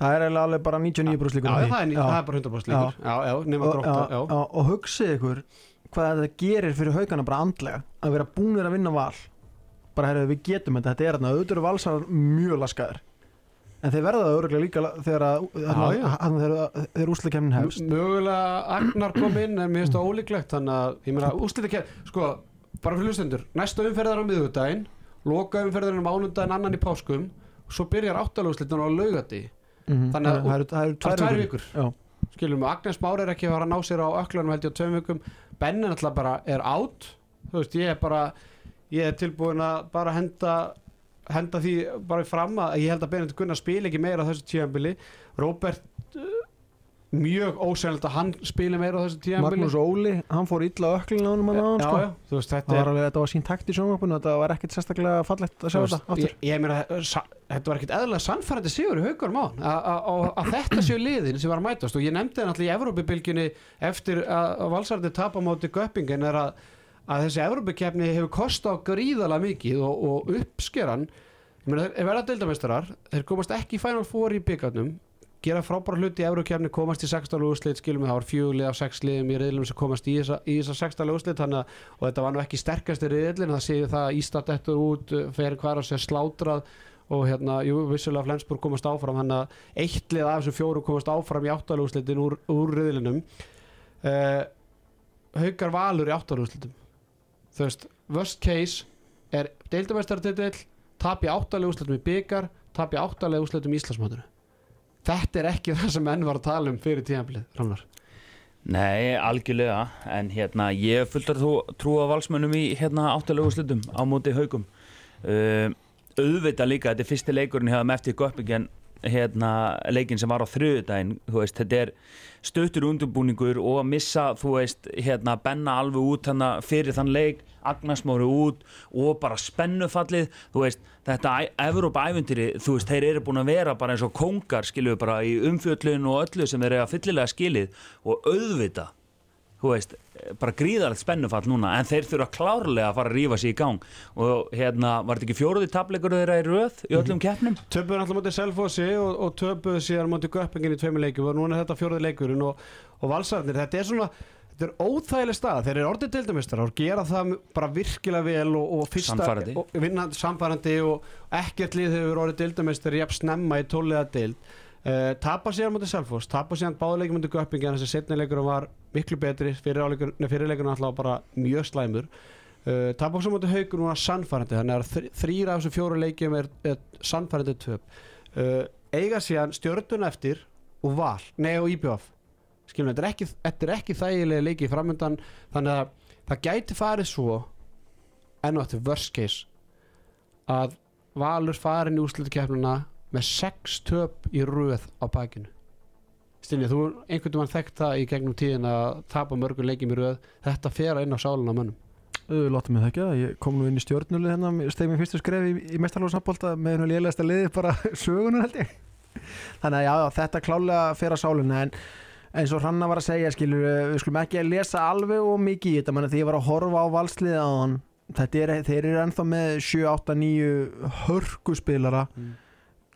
Það er alveg bara 99% líkur Já, það er, það er bara 100% líkur. Já, já, nema gróta og hugsið ykkur hvað þetta gerir fyrir haugana bara andlega. Að vera búnir að vinna val. Bara herrðu við getum þetta, þetta er þarna auðvitað eru valsar mjög laskaðir. En þeir verða það öruglega líka þegar þegar, þegar úrslutakefnin hefst. Mögulega Agnar kom inn en mér finnst það ólíklegt þannig að, ég meina, úslæðkefni sko, bara fyrir hlustendur, næsta umferðar á miðugdægin loka umferðarinn á mánundaginn annan í páskum og svo byrjar áttaluguslitin á laugati Mhm. Þannig að- það eru, er tvær, vikur. við, Agnes Már er ekki að fara að ná sér á öklanum held ég á tveim vikum. Benni náttúrulega bara er átt þú veist, ég er bara ég er tilbúin að bara henda henda því bara fram að ég held að Benedikt Gunnar spila ekki meira á þessu tíðanbili Robert uh, mjög ósæðilegt að hann spili meira á þessu tíðanbili Magnús Óli, hann fór illa á öklin á hann já, sko. já, þú veist, þetta var alveg, þetta var sín takt í sjónvarpinu þetta var ekkert sérstaklega fallegt að sjá þetta veist, aftur. ég, ég meina, sa- þetta var ekkit eðlilega sannfærandi sigur í haugur mán að þetta séu liðin sem var að mætast. Og ég nefndi það náttúrulega í Evrópubilginni eftir að, valsarði tapa móti göppingen er að, að þessi Evrópukefni hefur kosta á gríðalega mikið og, og uppskeran. Ég meina, þeir verða deildameistarar þeir komast ekki í Final Four í byggarnum gera frábæra hluti í Evrópukefni komast í 16 úrslit, skilum við, það var fjögulið af 6 liðum í riðlum sem komast í þessa, í 16 úrslit og þetta var nú ekki sterkasti riðlin það séu það að Ísland eftir út fer hver að sér slátrað og hérna, jú, vissulega Flensburg komast áfram þannig að eitt lið af þessum fjóru komast áfram í áttalúslitin úr, úr riðlinum. Uh, Haukar Valur í áttalúslitum þú veist, worst case er deildamestartitill tap í áttalúslitum í byggar tap í áttalúslitum í Íslandsmátinu þetta er ekki [laughs] það sem menn var að tala um fyrir tíðanblið, Ramnar Nei, algjörlega, en hérna ég fulltar trú, að valsmönnum í hérna áttalegu slutum á móti haugum uh, auðvitað líka, þetta er fyrsti leikurinn þeim eftir göpping en hérna, leikin sem var á veist, þetta er stuttur undurbúningur og að missa, veist hérna, benna alveg út hana, fyrir þann leik Agnarsmári út og bara spennufallið, veist þetta veist, þeir eru búin að vera bara eins og kongar, skilju bara í umfjöllun og öllu sem þeir eru að fyllilega skilið og auðvita þú veist, bara gríðarlegt spennufall núna en þeir þurfa klárlega að fara að rífa sér í gang. Og hérna, var þetta ekki fjóruði tablegur þeirra í röð í öllum keppnum? Töpuðu alltaf mútið Selfossi og, og töpuðu síðan mútið Göppingin í tveimur leikum og núna er þetta fjóruði leikurinn og, og valsarnir, þetta er svona þetta er óþægileg stað, þeir eru orðið deildamistar og gera það bara virkilega vel og, og fyrsta, Sannfærandi. og vinna samfærandi og ekkert lið hefur orðið deildamistar jafn snemma í tóliða deild. Uh, tapa síðan mútið Selfoss, tapa síðan báðuleikum mútið Göppingi en þessi setni leikur var miklu betri fyrir leikurinn alltaf bara mjög slæmur. Uh, mútið Haugur núna sannfærandi þannig að þr þrýra af þessum fjóru leikjum er, er sannfærandi töp. Uh, eiga síðan stjörnun eftir og val, nei og IBF skilum, þetta er ekki, þetta er ekki þægilega leikið framöndan þannig að það gæti farið svo enn og eftir worst case að Valur farin í úrslutukefnuna með sex töp í röð á bakinu Stinni, þú einhvern veginn þekkt það í gegnum tíðin að tapa mörgur leikjum í röð. Þetta fer inn á sálun á mönnum. Láttu mig það. Ekki að ég kom nú inn í stjórnulið hérna steg mér fyrstu skref í, í mestarlóðsnabólta með hennu lélægsta liði bara [laughs] sögunar held ég. Þannig að já, þetta klálega fer að sáluna en eins og Hranna var að segja skilur, við skulum ekki að lesa alveg og mikið í þetta mann því ég var að horfa á valsliði á hann þetta er, þeir eru ennþá með 7, 8, 9 hörkuspilara. Mm.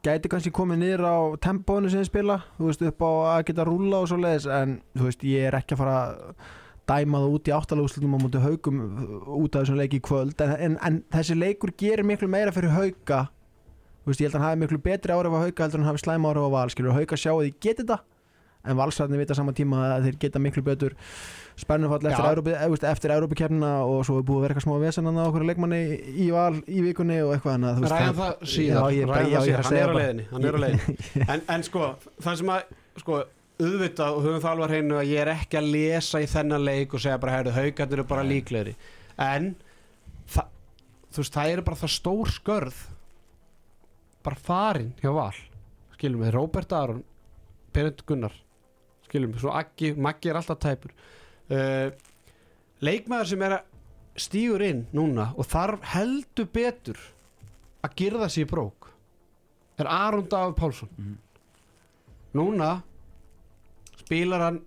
Gæti kannski komið niður á tempónu sem þeir spila, þú veist, upp á að geta rúla og svo leiðis, en þú veist, ég er ekki að fara að dæma það út í áttalagúslutum á mútið haugum út af þessum leiki í kvöld, en, en, en þessi leikur gerir miklu meira fyrir hauga þú veist, ég held að hann hafi miklu betri árið á hauga heldur en hafi slæma árið á val, skilur hauga sjá að því geti þetta, en valsarðinni vita saman tíma að þeir geta miklu betur spennufall eftir. Evrópu, eh, og svo er búið að vera eitthvað smá vesennan á okkur leikmanni í val í vikunni og eitthvað annað, Ræðan það- það það að hann er á leiðinni, hann er á leiðinni. [laughs] en, en sko, það sem að sko, auðvitað og höfum það alvar hreinu að ég er ekki að lesa í þennan leik og segja bara, heyrðu, haugarnir eru bara líklegri. En það, þú veist, það eru bara það stór skörð bara farin hjá val. Skilum við, Róbert Aron Perent Gunnar skilum við, svo Aggi, Maggi er alltaf tæpur uh, leikmaður sem er að stígur inn núna og þarf heldur betur að girða sér brók er Aron Dagur Pálsson. Mhm. núna spilar hann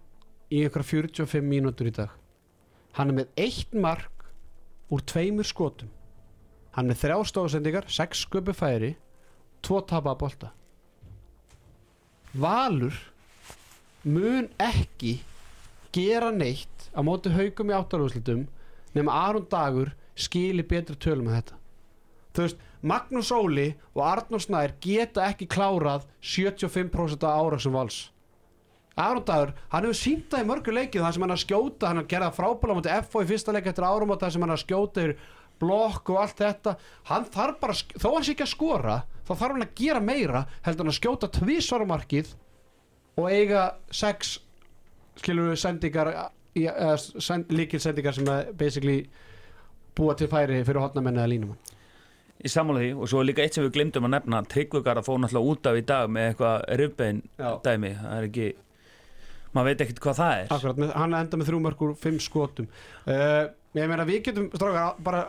í ykkur 45 mínútur í dag. Hann er með eitt mark úr tveimur skotum. Hann er með þrjá stóðsendingar sex sköpu færi tvo tapaða bolta. Valur mun ekki gera neitt á móti haugum í áttarúslitum nema Aron Dagur skili betri tölum með þetta. Þú veist, Magnús Óli og Arnór Snær geta ekki klárað 75% af ára sem vals. Aron Dagur, hann hefur sínt það í mörgu leikið það sem hann að skjóta, hann að gera frábæla mútið FO í fyrsta leik eftir árum og það sem hann að skjóta yfir blokk og allt þetta. Hann þarf bara, að þó hann sé ekki að skora þá þarf hann að gera meira heldur hann að skjóta tvísvarumarkið og eiga sex skilur við sendingar send, líkil sendingar sem að basically búa til færi fyrir hotnamenni eða línumann Í sammála því og svo er líka eitt sem við glemdum að nefna Tryggvegar að fóð náttúrulega út af í dag með eitthvað rifbein Já. dæmi það er ekki, maður veit ekkert hvað það er. Akkurat, með, hann enda með þrjú mörgur fimm skotum. Uh, ég meina við getum strákar bara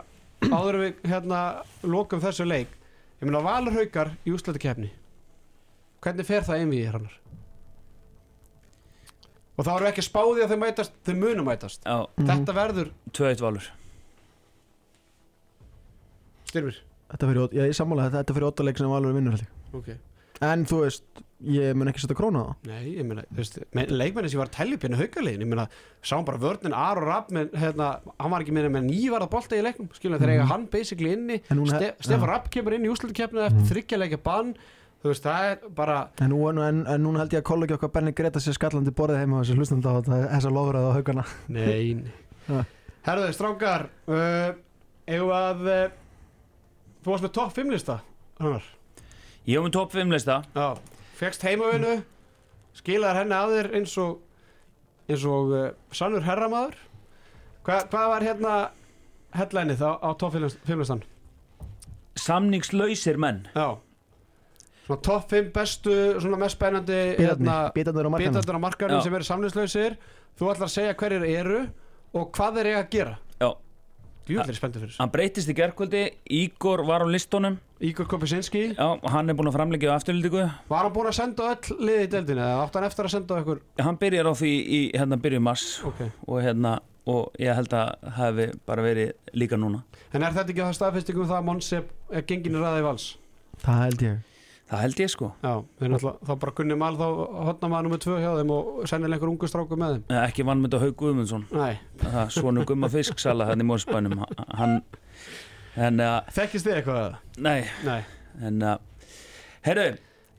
áður við hérna lokum þessu leik ég meina Valur Haukar í úslætti kefni hvernig fer það einvið í hrannar og þá við ekki spáði að þau mætast þau munum mætast Já, Mhm. þetta verður 2-1 valur styrmir Þetta fyrir, já, ég sammála þetta, þetta fyrir óttaleik sem alveg vinnur held ég. ok En þú veist, ég mun ekki setja krónu á það. Nei, ég meina, þú veist, me- leikmenni sem var að telja upp hérna haukalegin, ég meina, sáum bara vörnin Ar og Rapp með, hérna, hann var ekki meira með nývarða bolta í leiknum, skilja, þeir eiga Mhm. hann basically inni, En núna- Ste Stefán. Rapp kemur inn í úslutukefninu eftir Mhm. þryggja leikja bann, þú veist, það er bara, En, nú, en, en núna held ég að kollegi okkar Benni Greta sér skallandi borðið heima á þessu hlustandi á þetta- þessa lofur á haugana. nei, [laughs] nei. Ja. Herðu, strákar, uh, eigum að, uh, þú varst með topp 5 lista, hannar, Ég hef með top 5 lista já, fegst heimavinu, skilaðar henni að þér eins og, eins og uh, sannur herramaður, Hva, hvað var hérna headlineið á, á topp 5 listan? Samningslausir menn Já svona topp 5 bestu, svona mest spennandi Bitarnir, bitarnir á markanum. bitarnir á markanum Já. sem eru samlinslausir þú ætlar að segja hverjir eru og hvað þeir eiga að gera. Já, Djúvill er spenntur fyrir þessu. hann breytist í gerkvöldi Ígor var á listunum. Ígor Kopesinski Já, hann er búin að framleggja á afturlítingu Var hann búinn að senda öll liði í deildinu eða átt hann eftir að senda ykkur Hann byrjar á því í hérna byrju mars. Ok. Og hérna og ég held að það hefði bara verið líka núna. En er þetta ekki það staðfestingum það að Monsi er gengin í ræði vals? Það held ég Það held ég sko. Já, þá bara Gunni Mal þá hotna maður nummið tvö hjá þeim og sennilega einhver ungu stráku með þeim. Nei, ekki vann með þetta Haug Guðmundsson. Nei, það svona gumma [laughs] fisksala hann í Mórsbænum hann en að, þekkist þið eitthvað nei, Nei, en að herru,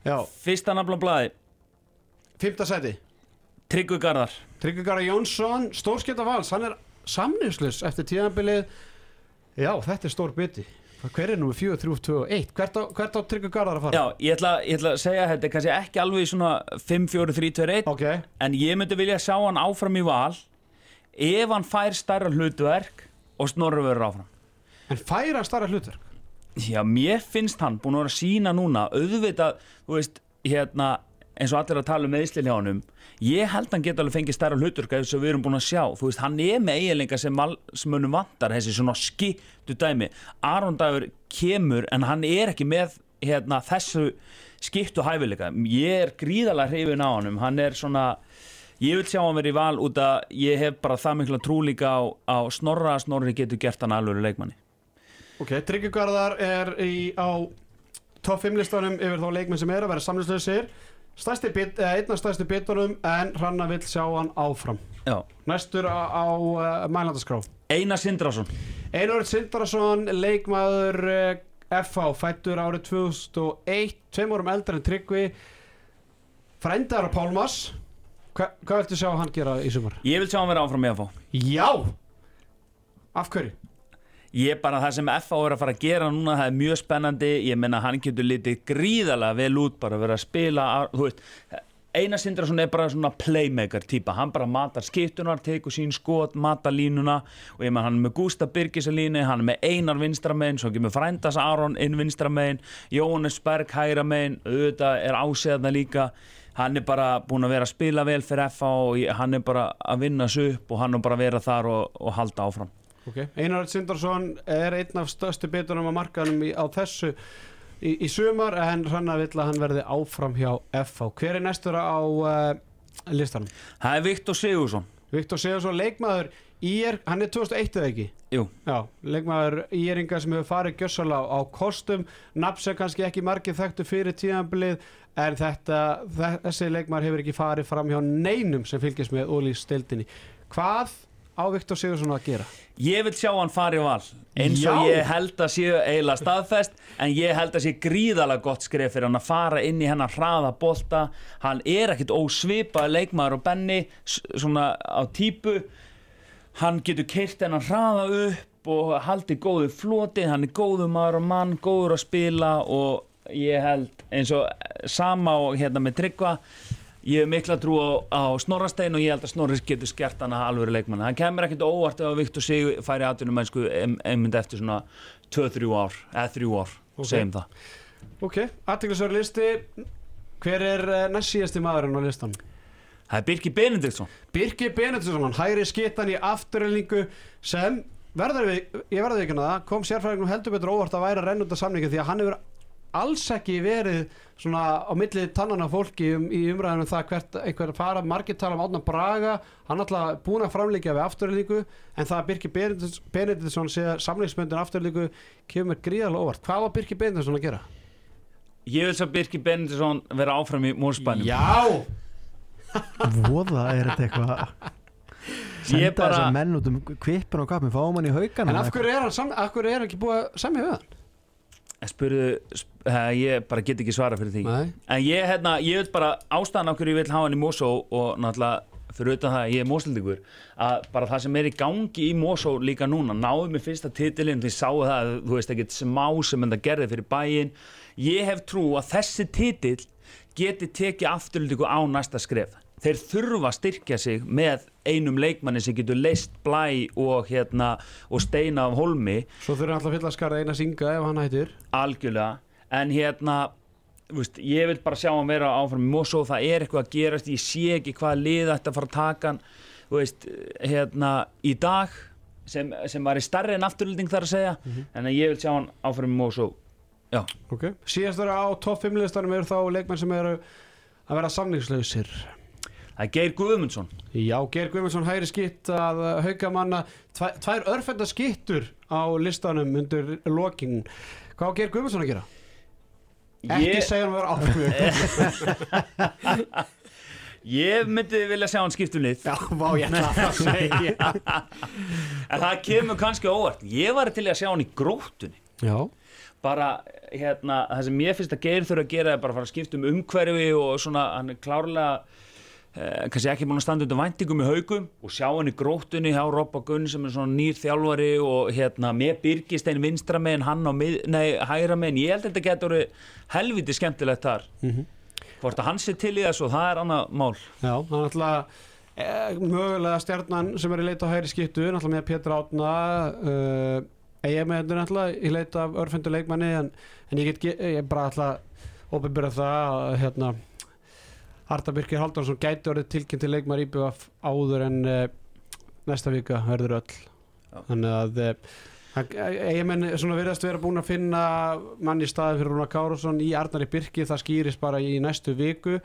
já, fyrsta nafn á blaði. Fymta seti Tryggvi Garðar. Tryggvi Gara Jónsson, stórskipta vals hann er samningslus eftir tíðanbilið Já, þetta er stór biti Hver er nú 4, 3, 2 og 1? Hvert á, hvert á Tryggvi Garðar að fara? já, ég ætla, ég ætla að segja þetta er kannski ekki alveg svona 5, 4, 3, 2, 1 Ok, en ég myndi vilja sjá hann áfram í val ef hann fær stærra hlutverk og snorri verður áfram en færa starra hlutverk Já, mér finnst hann búin að vera að sína núna auðvitað, þú veist, hérna eins og allir að tala um meðslinn hjá honum ég held hann geta alveg fengið stærra hluturka eins og við erum búin að sjá, þú veist, hann er með eiginleika sem valsmönum vantar, þessi svona skittu dæmi, Aron Dagur kemur en hann er ekki með hérna þessu skittu hæfileika. Ég er gríðalega hrifin á honum. Hann er svona, ég vil sjá hann verið í val út að ég hef bara það mikla trúlíka á, á Snorra að Snorri getur gert hann alveg leikmanni. Ok, Tryggvi Garðar er í, á topp 5 listanum yfir þá leikmenn sem er að vera stærsti bit, eða einn af stærsti bitunum en Hranna vill sjá hann áfram Já. Næstur á, á uh, mælandaskrá Einar Sindrason Einar Sindrason, leikmaður uh, FH, fættur árið 2001, tveim árum eldar en Tryggvi Frændar á Pálmas Hva, Hvað viltu sjá hann gera í sumar? Ég vil sjá hann vera áfram í fá Já! Af hverju? Ég bara það sem FA er að fara að gera núna það er mjög spennandi, ég menna hann getur litið gríðalega vel út bara að vera að spila, þú veist Einar Sindrason er bara svona playmaker típa. Hann bara matar skiptunar, tekur sín skot matar línuna. Og ég menn hann er með Gústa Birgis að línu, hann er með Einar vinstramegin, svo kemur Frændas Aron inn vinstramegin, Jóhannes Berg hægra megin, auðvitað er ásæðna líka. Hann er bara búin að vera að spila vel fyrir FA og hann er bara að vinna sig upp og hann er bara að vera þar og, og halda áfram Okay. Einar Sindarsson er einn af störstu bitunum á markanum í, á þessu í, í sumar en vill að hann verði áfram hjá FH. Hver er næstur á uh, listanum? Það er Viktor Sigursson Viktor Sigursson, leikmaður IR, hann er 2001 eða ekki? Jú, Já, leikmaður IR-inga sem hefur farið gjössala á kostum, nafn sem kannski ekki margir þekktu fyrir tíðanbilið en þetta, þessi leikmaður hefur ekki farið fram hjá neinum sem fylgjast með ólís stildinni. Hvað á Viktor Sigursson að gera? Ég vil sjá hann fara í val eins og Já. ég held að séu eiginlega staðfest en ég held að sé gríðalega gott skref fyrir hann að fara inn í hennar hraða bolta hann er ekkit ósvipað leikmaður og Benny s- svona á típu hann getur keirt hennar hraða upp og haldið góðu floti hann er góðu maður og mann, góður að spila og ég held eins og sama og hérna með Tryggva ég hef mikla trú á, á Snorrastein og ég held að Snorris getur skert hann að alvöru leikmann hann kemur ekkert óvart ef að Viktor Sig færi aðtunum mennsku einmynd eftir svona 2-3 ár, eða 3 ár Ok. segjum það Ok, aðteglisverður listi Hver er uh, næst síðasti maðurinn á listan? Það er Birki Benediktsson Birki Benediktsson, hægri skittan í afturrelningu sem, verður við, ég verður ekki að það kom sérfræðingum heldur betur óvart að út af samningi því að hann hefur alls ekki verið svona á milli tannana fólki um, í umræðinu það hvert einhver fara, margir tala um Átna Braga hann alltaf búin að framleika við afturrelningu en það að Birki Benedikts- Benediktsson sé samningsmöndin afturrelningu kemur gríðarlega óvart. Hvað var Birki Benediktsson að gera? Ég vil svo Birki Benediktsson vera áfram í Mórsbænum Já! [laughs] Voða er þetta eitthvað Senda bara- þessar menn út um kvipin og kapin Fáum hann í haugana En af hverju er hann, sam, af hverju er hann ekki búið að semja við hann? Spurðu, sp ég bara get ekki svara fyrir því. Nei. En ég, hérna, ég veit bara ástæðan okkur ég vil hafa hann í Mosó og náttúrulega fyrir utan það að ég er Mósildingur að bara það sem er í gangi í Mosó líka núna náðum við fyrsta titilinn því sáu það, þú veist ekkert smá sem þetta gerði fyrir bæinn. Ég hef trú að þessi titil geti tekið afturlíku á næsta skref þeir þurfa að styrkja sig með einum leikmanni sem getur leist blæ og hérna og steina af holmi Svo þurfum alltaf fylla að skara eina singa ef hann hættir. Algjörlega. En hérna veist, ég vil bara sjá hann vera áfram í Mosó, það er eitthvað að gerast. Ég sé ekki hvað lið að fara að taka hann. Veist, hérna í dag sem, sem var í starri en afturlýting þar að segja. En að ég vil sjá hann áfram í Mosó já, Ok. Síðast vera á topp 5 listanum eru þá leikmenn sem eru að vera samningslausir. Það er Geir Guðmundsson Já, Geir Guðmundsson hægri skitt að hauka manna tvær, tvær örfenda skittur á listanum undir lokin. Hvað á Geir Guðmundsson að gera? Ekki ég, segja hann að vera ákveð. [laughs] ég myndi vilja sjá hann skiptum lið Já, vá, ég ætla að segja. [laughs] en það kemur kannski óvart ég var til að sjá hann í gróttunni Já. bara hérna, það sem ég finnst að Geir þurfa að gera er bara að fara að skipta um umhverfi og svona, hann er klárlega kannski ekki búin að standa undir væntingum í haugum og sjá hann í gróttunni hjá Robba Gunn sem er svona nýr þjálfari og hérna með Birgistein vinstra megin hann á mið, nei, hægra megin. Ég held að þetta getur helviti skemmtilegt þar. Mhm. hvort að hann sé til í þessu það er annað mál. Já, hann er alltaf e, mögulega stjarnan sem er í leita á hægri skiptu, náttúrulega með Pétur Átna uh, ég með þetta náttúrulega í leita af örfundu leikmanni en, en ég get, ge- ég bara alltaf óbyrða það að hérna Arta Birkir Haldarsson gæti orðið tilkynnt til leikmar íbjöf áður en uh, næsta vika verður öll. Já. þannig að uh, eigamenn svona virðast vera búin að finna mann í staðin fyrir Rúna Károsson í Arnari Birki, það skýrist bara í næstu viku.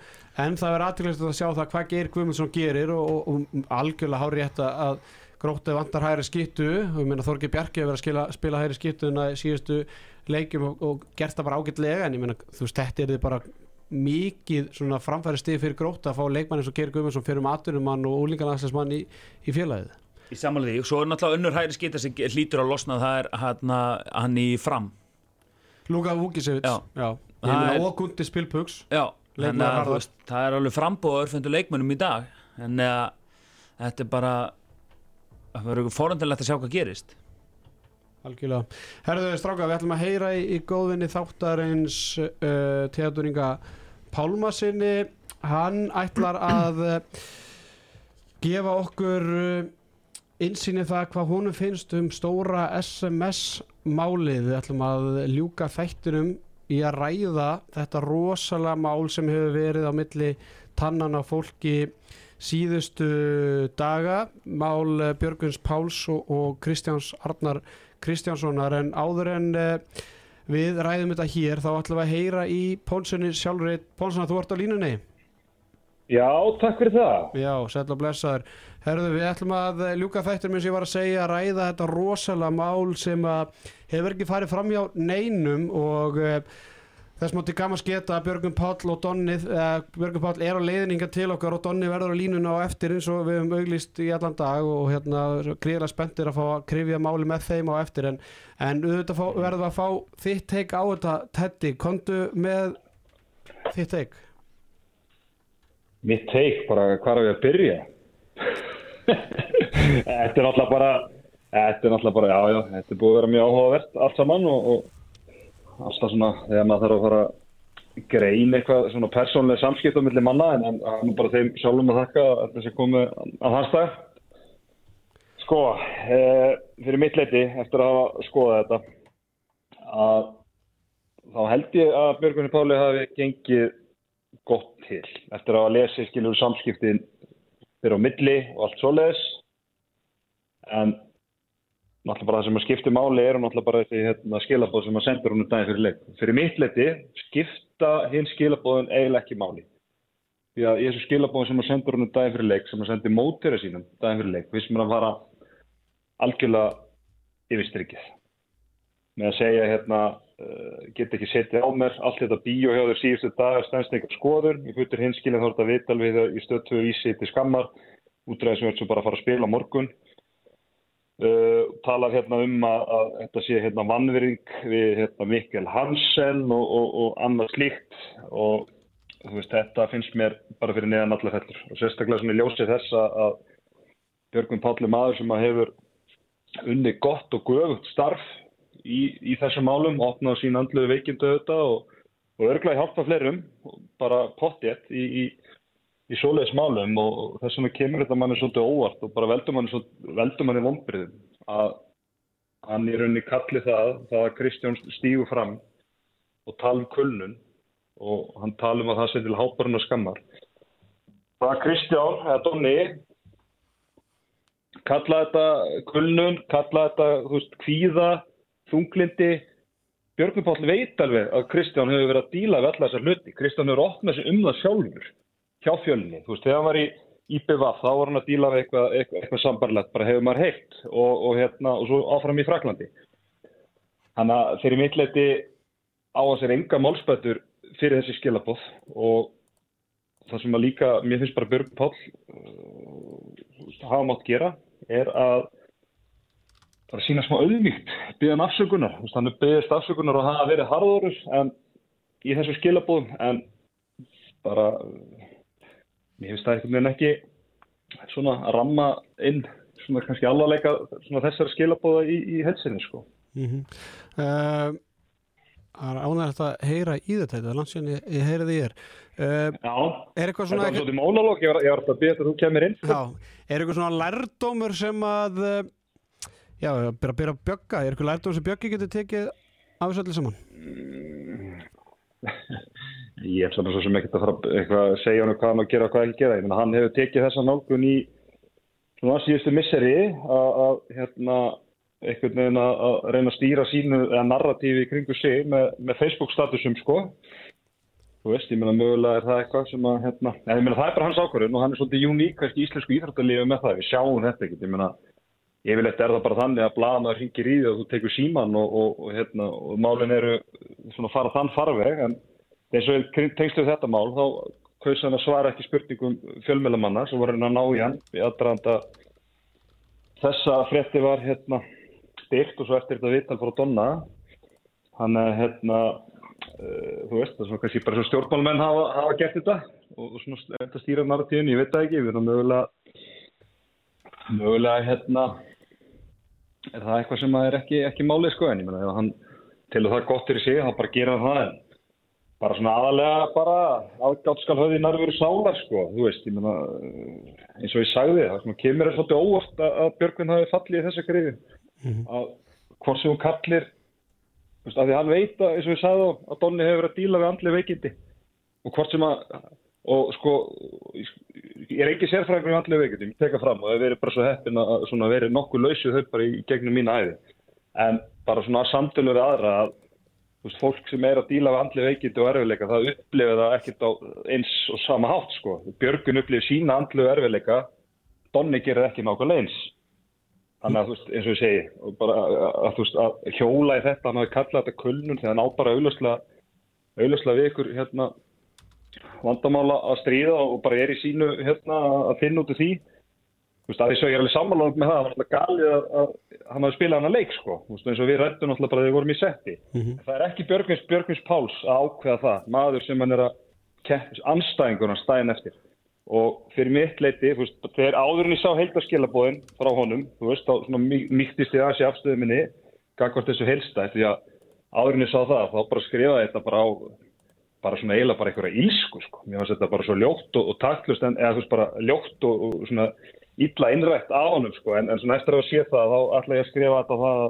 En það verður aðtilvægt að sjá það hvað Geir Guðmundsson gerir og, og, og algjörlega hári rétt að grótið vantar hægri ég meina Þorgi Bjarki hefur verið að skila, spila hægri skittu en að síðustu leikjum og, og gert það bara ágætlega. En ég meina þú veist þetta er þið bara mikið svona framfæri stig fyrir gróta að fá leikmann eins og Geir Guðmundsson fyrir um atvinnumann og úlingarnagsmann í, í félagið? Í samanlega því, svo er náttúrulega önnur hægri skita sem hlýtur að losna, það er hann, hann í fram. Luka Vukisevic og Gundi Spilpugs. Það er alveg frambóð örfundu leikmönnum í dag. En að þetta er bara það verður fórhundilegt að sjá hvað gerist Algjörlega. Herðu stráka, við ætlum að heyra í, í góðvinni þáttarins uh, Theodor Inga Pálmasinni hann ætlar að uh, gefa okkur uh, insýni það hvað honum finnst um stóra SMS málið við ætlum að ljúka þættinum í að ræða þetta rosalega mál sem hefur verið á milli tannan á fólki síðustu daga. Mál uh, Björguns Páls og, og Kristjáns Arnar Kristjánssonar en áður en uh, við ræðum þetta hér þá ætlum við að heyra í Pónssoni sjálfur Pónssona, þú ert á línunni. Já, takk fyrir það. Já, sæll og blessaður. Herðu, við ætlum að ljúka þættir eins og ég var að segja að ræða þetta rosalega mál sem að hefur ekki farið fram hjá neinum og uh, þess mátti gaman sketa að Björgun Páll og Donni uh, Björgun Páll er á leiðninga til okkar og Donni verður á línuna á eftir eins og við höfum auglýst í allan dag og hérna gríðlega spenntir að fá að krifja máli með þeim á eftir. En, en auðvitað fá, verðum við að fá þitt teik á þetta Teddy, komdu með þitt teik Mitt teik, bara hvað er við að byrja? [laughs] þetta er náttúrulega bara, þetta er náttúrulega bara, já, já, þetta er búið að vera mjög áhugavert allt saman og, og alltaf svona þegar maður þarf að fara að greina eitthvað svona persónlega samskipt á milli manna en, það er bara þeim sjálfum að þakka að þessi komið að hans dag. Sko, e, fyrir mitt leiti, eftir að hafa skoðað þetta, að þá held ég að Björgunni Páli hafi gengið gott til eftir að hafa lesið skilur samskiptin fyrir á milli og allt svoleiðis en náttúrulega bara það sem að skipti máli er náttúrulega bara þessi hérna, skilabóð sem að sendur hún daginn fyrir leik. Fyrir mitt leiti skipta hinn skilabóðin eiginlega ekki máli. Því að í þessu skilabóðin sem að sendur hún daginn fyrir leik sem að sendi mótira sínum daginn fyrir leik við sem er að fara algjörlega yfir strikið með að segja hérna uh, get ekki setið á mér allt þetta bíó hjá þér síðustu dagar stænst eitthvað skoður ég fyrir hinskilin þá er þetta vital við það í stöttu vísi til skammar útræðis sem bara að fara að spila morgun uh, talar hérna um að, að þetta sé hérna vannvering við hérna Mikkel Hansen og, og, og annað slíkt. Og veist þetta finnst mér bara fyrir neðan allar fellur. Og sérstaklega svona í ljósi þess að, Björgvin Pálli maður sem hefur unni gott og göfugt starf í, í þessum málum, opnaði sín andluðu veikindu auðvitað og, og örglaði hjálpa fleirum, bara pottjett í, í, í svoleiðis málum og, þess vegna kemur þetta manni svolítið óvart og bara veldur manni, manni vonbriðum að hann í rauninni kalli það, það að Kristján stígu fram og tala um kulnun og hann tala um að það sé til háparinn og skammar. Það er Kristján, eða Donni, kalla þetta kulnun, kalla þetta, þú veist, kvíða, þunglindi. Björgvin Páll veit alveg að Kristján hefur verið að díla við alla þessar hluti. Kristján hefur opnað sér um það sjálfur hjá fjölni. Þú veist, þegar hann var í IPVAF, þá var hann að díla við eitthvað, eitthvað, eitthvað sambarlegt, bara hefur maður heilt og, og, hérna, og svo áfram í Fraklandi. Þannig að þeirri mittleiti á að sér enga málspættur fyrir þessi skilabóð og það sem að líka, mér finnst bara Björg Páll uh, hafa mátt gera er að bara sína smá auðvíkt, byggja um afsökunar þannig byggðist afsökunar og hafa verið harðorus en í þessu skilabóðum en bara mér finnst það einhvern veginn ekki svona að ramma inn svona kannski alvarleika svona þessar skilabóða í, í helsinni sko. Mm -hmm. Það er ánægilegt að heyra í þetta þetta er landsjön ég, ég heyri því ég er uh, Já, Er þetta svona var svolítið mólalók, ég var, ég var alltaf að byrja þetta að þú kemur inn sko. Já, er eitthvað svona lærdómur sem að uh, já, byrja að byrja að bjögga. Er eitthvað lærdómur sem bjöggi getur tekið af þessu allir saman [laughs] Ég ætla bara svo sem ekkert að fara að að segja hann hvað hann að gera og hvað ekki gera. Ég meina hann hefur tekið þessa nálgun í svona síðustu misseri að, að hérna einhvern veginn að, að reyna að stýra sínu eða narratífi kringu sig með, með Facebook statusum sko. Þú veist, ég meina mögulega er það eitthvað sem að hérna, ég meina það er bara hans ákvörðun og hann er svolítið uník kannski íslensku íþróttalífi með það. Við sjáum þetta ekkert, ég meina yfirleitt er það bara þannig að blaðanar hringir í því og þú tekur síman og, og, og, hérna, og málin eru svona fara þann farveg en eins og tengslu þetta mál þá kaus hann að svara ekki spurningum fjölmjölamanna sem voru hann að ná í hann í aðdraðanda þessa frétti var hérna styrt og svo eftir þetta viðtal frá Donna. Hann er hérna uh, þú veist það er svona kannski bara svo stjórnmálmenn hafa, hafa gert þetta og, og svona þetta stýra narratíðin, ég veit það ekki við erum mögulega mögulega hérna er það eitthvað sem er ekki, ekki málið sko en ég menna ef hann til að það gott er í sig þá bara gera það en bara svona aðalega bara aðgátt skal höfði nærveru sálar sko þú veist, ég menna eins og ég sagði það svona kemur er svolítið óvart að, að Björgvin hafi fallið í þessa grifi að hvort sem hún kallir þú veist, að því hann veit að eins og ég sagði þá að Donni hefur verið að díla við andli veikindi. Og hvort sem að og sko ég er ekki sérfræðingur í andli veikindi ég teka fram og það verið bara svo heppin að svona verið nokkuð lausið þau bara í gegnum mína æði en bara svona samtölu við aðra að veist, fólk sem er að díla við andli veikindi og erfiðleika það upplifir það ekkert á eins og sama hátt sko Björgun upplifir sína andli og erfiðleika Donni gerir ekki nákvæmlega eins Þannig að þú veist, eins og ég segi, bara að, þú veist, að hjóla í þetta, hann hafi kallað þetta kulnun þegar hann á bara við ykkur hérna vandamála að stríða og bara er í sínu hérna að finna út af því. Þú veist, að því svo ég er alveg sammálaðum með það, það var alltaf galið að, að hann hafi spilað hann að leik, sko. Þú veist, eins og við rættum alltaf bara þegar við vorum í setti. Það er ekki Björgvins, Björgvins Páls að ákveða það, maður sem hann er að anstæðingur hann stæðin eftir og fyrir mitt leiti, þú veist, þegar áðurinn ég sá heildarskilabóðin frá honum, þú veist, þá svona mýktist ég að sé afstöðu minni, gangvart þessu heilstæð, því að áðurinn ég sá það, þá bara skrifaði þetta bara á, bara svona eiginlega bara einhverja ílsku, sko, mér finnst þetta bara svo ljótt og, og taktlust, en eða þú veist, bara ljótt og, og svona illa innrætt á honum, sko, en, en svona eftir að sé það, þá ætla ég að skrifa þetta það,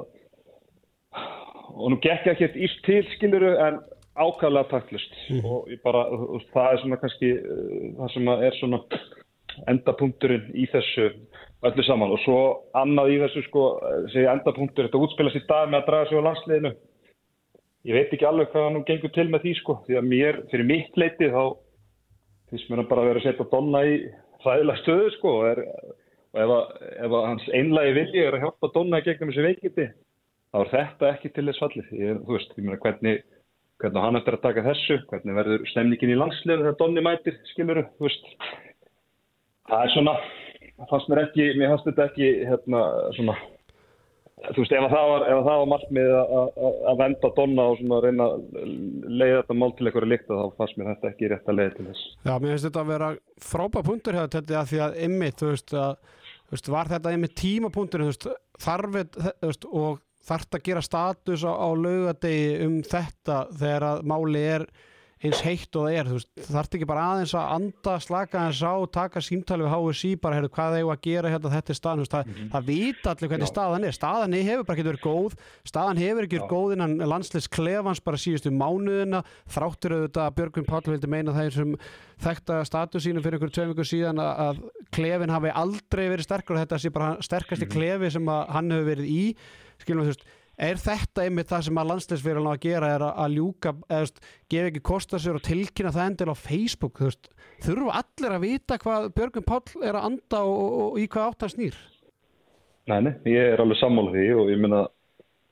og nú gekk ekki eitt íst til, skiluru, en ákvæmlega taktlust mm. og bara, það er svona kannski uh, það sem er svona endapunkturinn í þessu öllu saman. Og svo annað í þessu sko, segja endapunktur, þetta útspilast í dag með að draga sig á landsliðinu ég veit ekki alveg hvað hann gengur til með því sko, því að mér, fyrir mitt leiti þá finnst mér að bara vera að setja Donna í ræðilega stöðu sko og, er, og ef, að, ef að hans einlagi vilji er að hjálpa Donna gegnum þessu veikindi þá er þetta ekki til þess fallið, ég, þú veist, ég meina hvernig hvernig hann eftir að taka þessu, hvernig verður stemningin í landsliðinu þegar Donni mætir, skiluru, þú veist. Það er svona, fannst mér ekki, mér fannst þetta ekki, hérna, svona, þú veist, ef það var, ef það var markmið að venda Donna og svona reyna að leiða þetta mál til einhverju líkta, þá fannst mér þetta ekki rétt að leiða til þess. Já, mér finnst þetta að vera frábæð punktur hjá þetta því að ymmit, þú veist, að, þú veist, var þetta ymmit tímapunktur, þú veist, þarfið, þú veist, og þarft að gera status á, á laugadegi um þetta þegar að máli er eins heitt og það er, þú veist, þarf ekki bara aðeins að anda, slaka aðeins á, taka símtali við HSI, bara, heyrðu, hvað eigum að gera hérna, þetta er staðan, þú veist, það, það vita allir hvernig Já. staðan er, staðan hefur bara ekki verið góð, staðan hefur ekki verið góð innan landsleis klefans bara síðustu mánuðina, þráttur auðvitað að Björgvin Páll vildi meina það sem þekta status sínum fyrir ykkur tveim ykkur síðan að, að klefin hafi aldrei verið sterkur þetta sé bara sterkasti klefi sem að hann hefur verið í, skilum við, þú veist, er þetta einmitt það sem að landsleisfyrirlega að gera er að, ljúka, eða gefa ekki kosta sér og tilkynna það endil á Facebook veist, þurfa allir að vita hvað Björgum Páll er að anda og, og, og í hvað átt hann snýr? Nei, nei, ég er alveg sammála því og ég minna,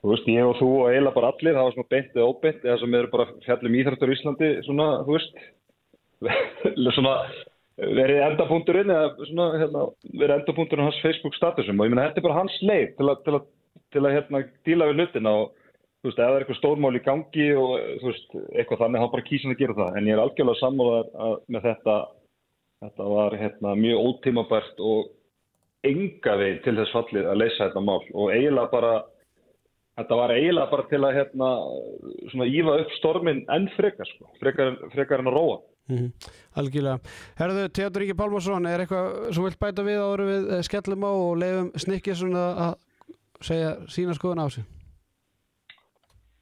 þú veist, ég og þú og eiginlega bara allir, það var svona beint eða óbeint eða sem eru bara fjallum íþrættur í Íslandi svona, þú veist [laughs] svona verið endapunkturinn eða svona, hérna, verið endapunkturinn á hans Facebook statusum og ég minna, þetta er bara hans leið til að, til að, til að hérna, díla við hlutina og þú veist, ef það er eitthvað stórmál í gangi og þú veist, eitthvað þannig, þá bara kýsin að gera það. En ég er algjörlega sammálaðar að með þetta þetta var hérna mjög ótímabært og enga veginn til þess fallið að leysa þetta mál. Og eiginlega bara þetta var eiginlega bara til að hérna svona ífa upp stormin enn frekar sko, frekar, frekar en að róa. Mm Algjörlega. Herðu, Teatur Ríki Pálmarsson er eitthvað sem vilt bæta við áður við skellum á og leifum snikkið svona að segja sína skoðun á sig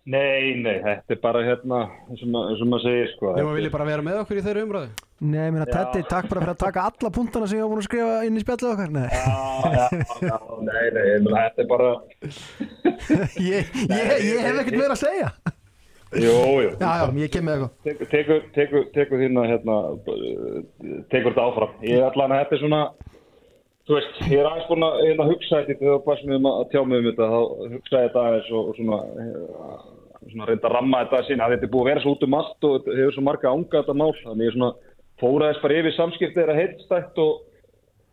Nei, nei, þetta er bara hérna eins og ma- eins og maður segir sko þetta að vilja bara vera með okkur í þeirra umræðu. Nei, ég meina, Já. Teddy, takk bara fyrir að taka alla punktana sem ég var búin að skrifa inn í spjallið okkar. Nei, Já, já, já, nei, nei, ég meina, þetta er bara [laughs] ég, ég, ég hef ekkert meira að segja. Jú, jú, Já, já, ég kem með eitthvað. Tekur, tekur, tekur, tekur þína hérna, tekur þetta áfram. Ég er allan að þetta er svona þú veist, ég er aðeins búin að, hérna, hugsa þetta þegar hvað sem við að tjá mig um þetta þá hugsa ég þetta aðeins og, og svona eh, svona reynda að ramma þetta sín að þetta er búið að vera svo út um allt og þetta hefur svo marga ánga þetta mál. Þannig ég svona fóraðist bara yfir samskipti þeirra heitstætt og,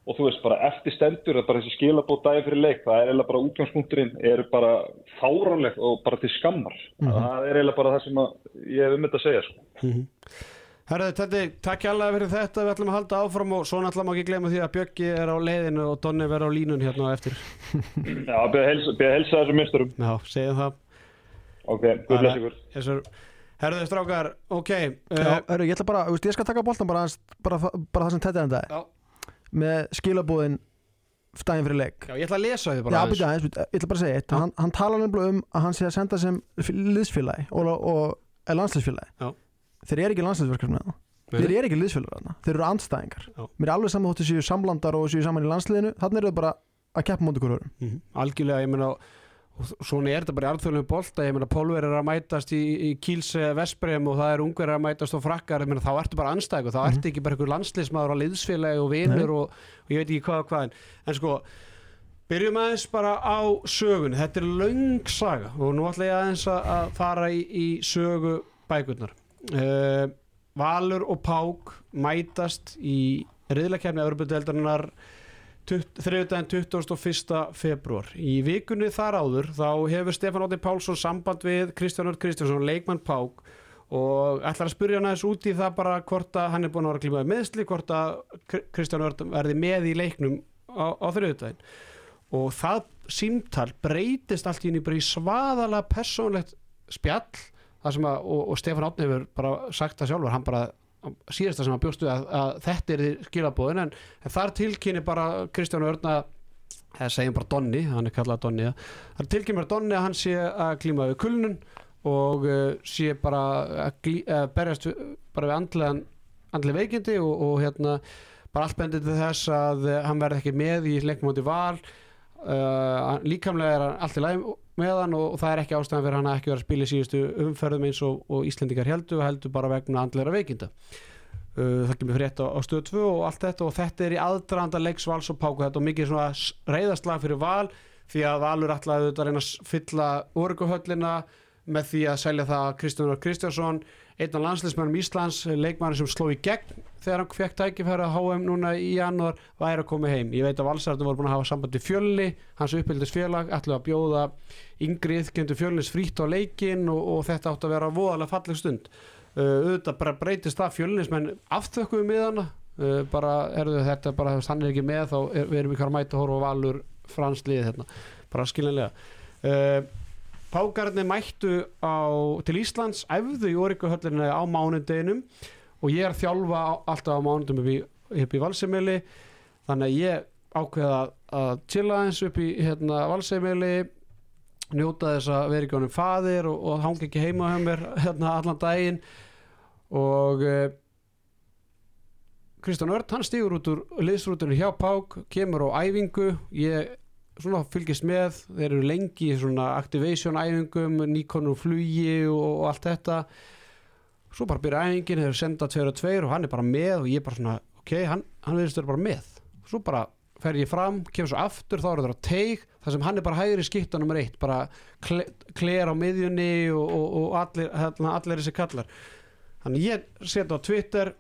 og þú veist bara eftir stendur að bara þessi skilabót dagi fyrir leik. Það er eiginlega bara útgangspunkturinn er bara fáránleg og bara til skammar. Það er eiginlega bara það sem að ég hef um þetta að segja sko. Herðu, Teddy, takk hjálpa fyrir þetta. Við ætlum að halda áfram og svo náttúrulega má ekki gleyma því að Bjöggi er á leiðinu og Donni verður á línun hérna á eftir. [laughs] Já, beða helsa, helsa þessum misturum Já, segjum það. Ok, guð bless ykkur. Þessar, Herðu, strákar, ok Já, uh, hörru, ég ætla bara, þú veist, ég skal taka boltan bara, aðeins- bara, bara það sem Teddy endaði. Já. með skilabúðin daginn fyrir leik. Já, ég ætla að lesa þið Já, bara aðeins, byrja, ég ætla bara að segja eitt. Hann, hann talar nefnilega um að hann sé að senda sem liðsfélagi og, og er landsliðsfélagi. Já. Þeir eru ekki landsliðsverkefni Nei. þeir eru ekki liðsfélagar þeir eru andstæðingar. Já. mér er alveg saman þóttu séu samlandar og séu saman í landsliðinu þannig eru þau bara að keppa mútið hverjum Mhm, Algjörlega, ég meina og svona er þetta bara í alþjóðlega bolta. Ég meina Pólver er að mætast í, í Kílse Vesprem og það er ungverðar að mætast og frakkar, ég meina þá ertu bara anstæk og þá ertu ekki bara einhver landsliðsmaður á liðsfélagi og vinur og, og ég veit ekki hvað og hvað. En, en sko, byrjum aðeins bara á sögun, þetta er löng saga og nú ætla ég aðeins að, að fara í, í sögu bækurnar uh, Valur og Pák mætast í riðlakefni þriðudaginn 21. februar í vikunni þar áður þá hefur Stefán Ótti Pálsson samband við Kristján Örd Kristjánsson, leikmann Pák og ætlar að spurja hann aðeins út í það bara hvort að hann er búin að vera klímaði meðsli hvort að Kr- Kristján Örd verði með í leiknum á, á þriðudaginn og það símtal breytist allt í henni bara í svaðalega persónlegt spjall að, og, og Stefán Átni hefur bara sagt það sjálfur, hann bara síðasta sem hann bjóst við að, að þetta er skilabóðin en, en þar tilkynni bara Kristján Örna eða segjum bara Donni, hann er kallað Donni ja. þar tilkynni bara Donni að hann sé að klíma við kulnun og uh, sé bara að glí, uh, berjast bara við andlegan andlega veikindi og, og hérna bara allt bendið til þess að uh, hann verði ekki með í leikmóti val uh, líkamlega er hann allt í læg með hann og, og það er ekki ástæðan fyrir hann að ekki vera að spila í síðustu umferðum eins og, og Íslendingar heldur heldur bara vegna andleira veikinda. Uh, það kemur frétt á, á stöð 2 og allt þetta og þetta er í aðdraðanda leiks vals og páku. Þetta og mikið svona reiðarslag fyrir val því að valur ætlaði auðvitað að reyna að fylla orguhöllina með því að selja það Kristján Kristjánsson einn af landsleismennum Íslands leikmann sem sló í gegn þegar hann fekk tækifæri að HM núna í janúar væri að koma heim. Ég veit að valsarðin voru búin að hafa samband við fjölni hans uppbyldist félag ætlaði að bjóða yngri yðkendur fjölnis frítt á leikin og, og þetta átti að vera voðalega falleg stund. Uh, auðvitað bara breytist það fjölnismenn afþökkuðu miðana uh, bara erðu þetta bara hann er ekki með þá er, við erum ekki að mæta horfa á valur franslið hérna. Bara skiljanlega. Uh, Pákarnir mættu á, til Íslands æfðu í Órikuhöllinu á mánudeginum og ég er að þjálfa alltaf á mánudum upp í, upp í Valsemili þannig að ég ákveða að, chilla eins upp í hérna, Valsemili njóta þess að vera ekki honum faðir og, og hangi ekki heima hjá mér hérna, allan daginn. Og uh, Kristján Örd, hann stígur út úr liðsrútunni hjá Pák, kemur á æfingu. Ég svona fylgist með þeir eru lengi svona activation æfingum, nýkonur flugi og, og allt þetta. Svo bara byrja æfingin, þeir sendað tveir og tveir og hann er bara með og ég bara svona ok, hann, hann vera bara með. Svo bara fer ég fram, kemur svo aftur þá eru þeir á teig, þar sem hann er bara hægri skipta nummer eitt, bara kle, kler á miðjunni og, og, og allir, hérna, allir þessi kallar. Þannig ég setja á Twitter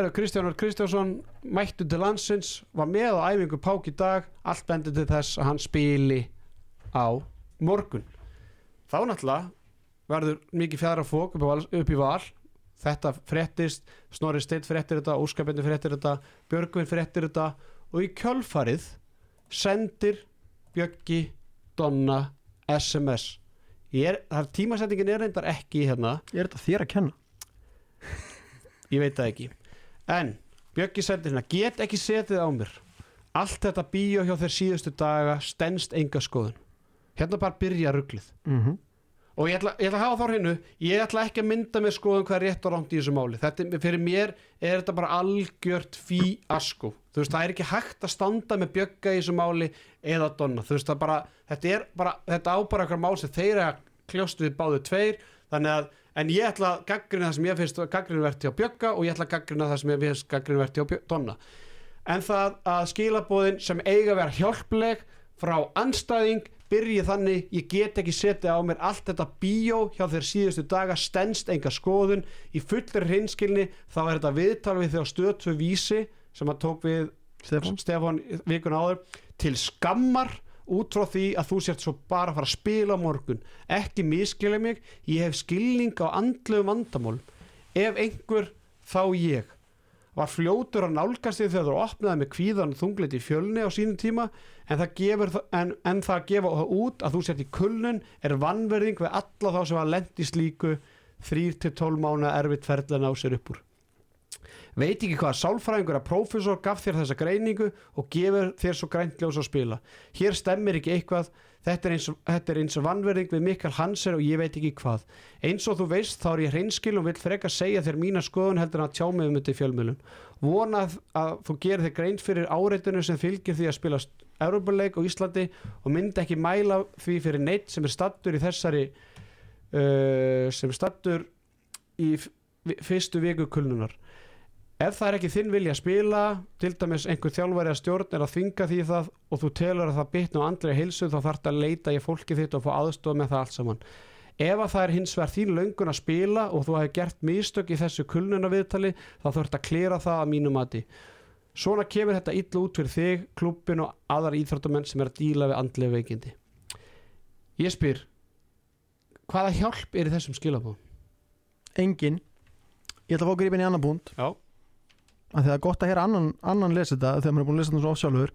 eru Kristjánur Kristjánsson mættu til landsins, var með á æfingu Pák í dag, allt bendir til þess að hann spili á morgun. Þá náttúrulega verður mikið fjara fók upp, í val- þetta fréttist, Snorri Steitt fréttir þetta Óskapindi fréttir þetta, Björgvin fréttir þetta og í kjölfarið sendir Bjöggi Donna SMS er, þar tímasettingin er reyndar ekki hérna. Er þetta þér að kenna? ég veit það ekki en Bjöggi sendir hérna get ekki setið á mér. Allt þetta bíó hjá þeir síðustu daga stendst enga skoðun. Hérna bara byrja rugglið Mm og ég ætla, ég ætla að hafa þá hreinu ég ætla ekki að mynda með skoðun hvað er rétt og rámt í þessu máli. Þetta, fyrir mér er þetta bara algjört fíasko þú veist, það er ekki hægt að standa með bjögga í þessu máli eða donna, þú veist, það bara þetta bara, þetta á bara eitthvað mál sem þeir kljóst við báðu tveir. Þannig að, en ég ætla að gaggrina það sem ég finnst gaggrinverti á bjögga og ég ætla að gaggrina það sem ég finnst gaggrinverti á Bjö- donna. En það að skilabóðin sem eiga að vera hjálpleg frá anstæðing byrji þannig, ég get ekki setið á mér allt þetta bíó hjá þeir síðustu daga stendst enga skoðun í fullri hinskilni, þá er þetta viðtal við þegar stöðtu vísi sem að tók við Stefán. Stefán vikun áður til skammar út frá því að þú sért svo bara að fara að spila morgun. Ekki miskilja mig, ég hef skilning á andlegu vandamál ef einhver þá ég. Var fljótur að nálgast því þegar þú opnaði með kvíðan þungliti í fjölni á sínum tíma en það, gefur, en, en það gefa það út að þú sért í kulnun er vannverðing við alla þá sem var lent í slíku 3-12 mánu erfitt ferðlan á sér upp úr veit ekki hvað sálfræðingur að prófessor gaf þér þessa greiningu og gefur þér svo grænt ljós að spila. Hér stemmir ekki eitthvað. Þetta er eins, er eins vannverðing við Mikael Hanser og ég veit ekki hvað. Eins og þú veist þá er ég hreinskil og vil freka segja þér mína skoðun heldur að tjá mig um þetta í fjölmjölun vona að, þú gerir þér greint fyrir áreitinu sem fylgir því að spila Európa-leik á Íslandi og myndi ekki mæla því fyrir neitt sem er stattur í þessari uh, sem er stattur í fyrstu viku kulnunar ef það er ekki þinn vilja að spila til dæmis einhver þjálfari að stjórn er að þvinga því það og þú telur að það bitna á andlega heilsu þá þarf að leita í fólki þitt og fá aðstof með það allt saman. Ef að það er hins vegar þín löngun að spila og þú hefur gert mistök í þessu kulnuna viðtali þá þarf að klera það að mínu mati. Svona kemur þetta illa út fyrir þig klubbin og aðrar íþróttamenn sem er að díla við andlega veikindi. Ég spyr hvaða hjálp er í þessum skilabóðum? Engin. Ég ætla að fá inn í annan búnd. Já. Að það er gott að heyra annan, annan lesa þetta þegar maður er búin að lesa þetta svo ofsjálfur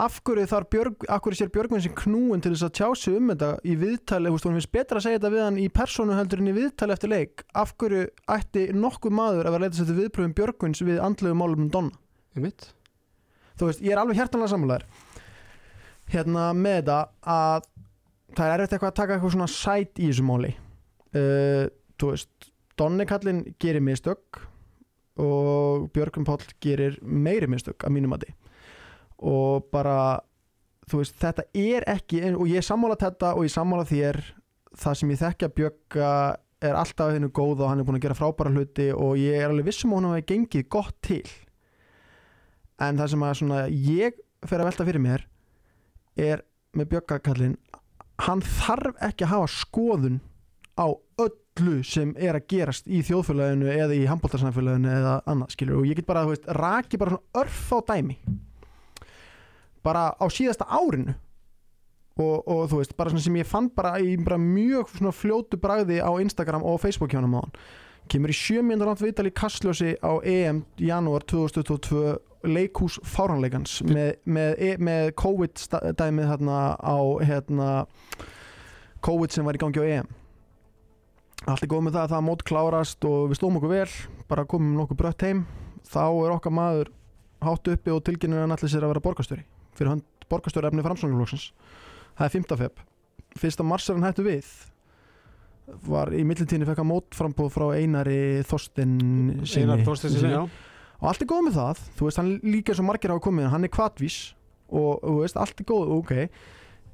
af hverju þar Björg af hverju sér Björgvin sem knúin til þess að tjá sig um þetta í viðtali, þú veist, hún finnst betra að segja þetta við hann í persónu heldur en í viðtali eftir leik. Af hverju ætti nokkuð maður að vera að leita sér til viðpröfum Björgvins við andlegu málum um Donna? Einmitt. þú veist, ég er alveg hjertanlega sammálaður. Hérna með þetta að það er erfitt eitthvað að taka eitthvað svona sæt í þessu máli. Uh, þú veist, Donni kallinn gerir mistök og Björgum Páll gerir meiri mistök að mínum mati. Og bara þú veist, þetta er ekki og ég sammála þetta og ég sammála þér það sem ég þekkja Björga er alltaf hennu góð og hann er búin að gera frábæra hluti og ég er alveg vissum að hún hafi gengið gott til. En það sem að svona ég fer að velta fyrir mér er með Björgakallin hann þarf ekki að hafa skoðun á öllu sem er að gerast í þjóðfélaginu eða í handbóltarsamfélaginu eða annað skilur og ég get bara, þú veist, raki bara svona örf á dæmi. Bara á síðasta árinu. Og, og þú veist, bara svona sem ég fann bara í bara mjög svona fljótu bragði á Instagram og Facebook hjá hann á hann kemur í sjömjönda langt viðtal í Kastljósi á EM janúar 2022 leikhús fáranleikans með, með, e- með COVID dæmið hérna á hérna COVID sem var í gangi á EM allt er góð með það að það mót klárast og við slóum okkur vel bara komum nokkuð brött heim. Þá er okkar maður hátt uppi og tilkynir hann allir sér að vera borgastöri fyrir hann borgastöri efni framsvöngluflokksins það er 5. feb fyrsta mars hann hættu við. Var í millitíðinni fekk hann mótframbóð frá Einari Þorsten Einar sinni. Þorsteinsson, já. Og allt er góð með það þú veist, hann líka eins og margir hafa komið hann er kvatvís og þú veist, allt er góð, ok.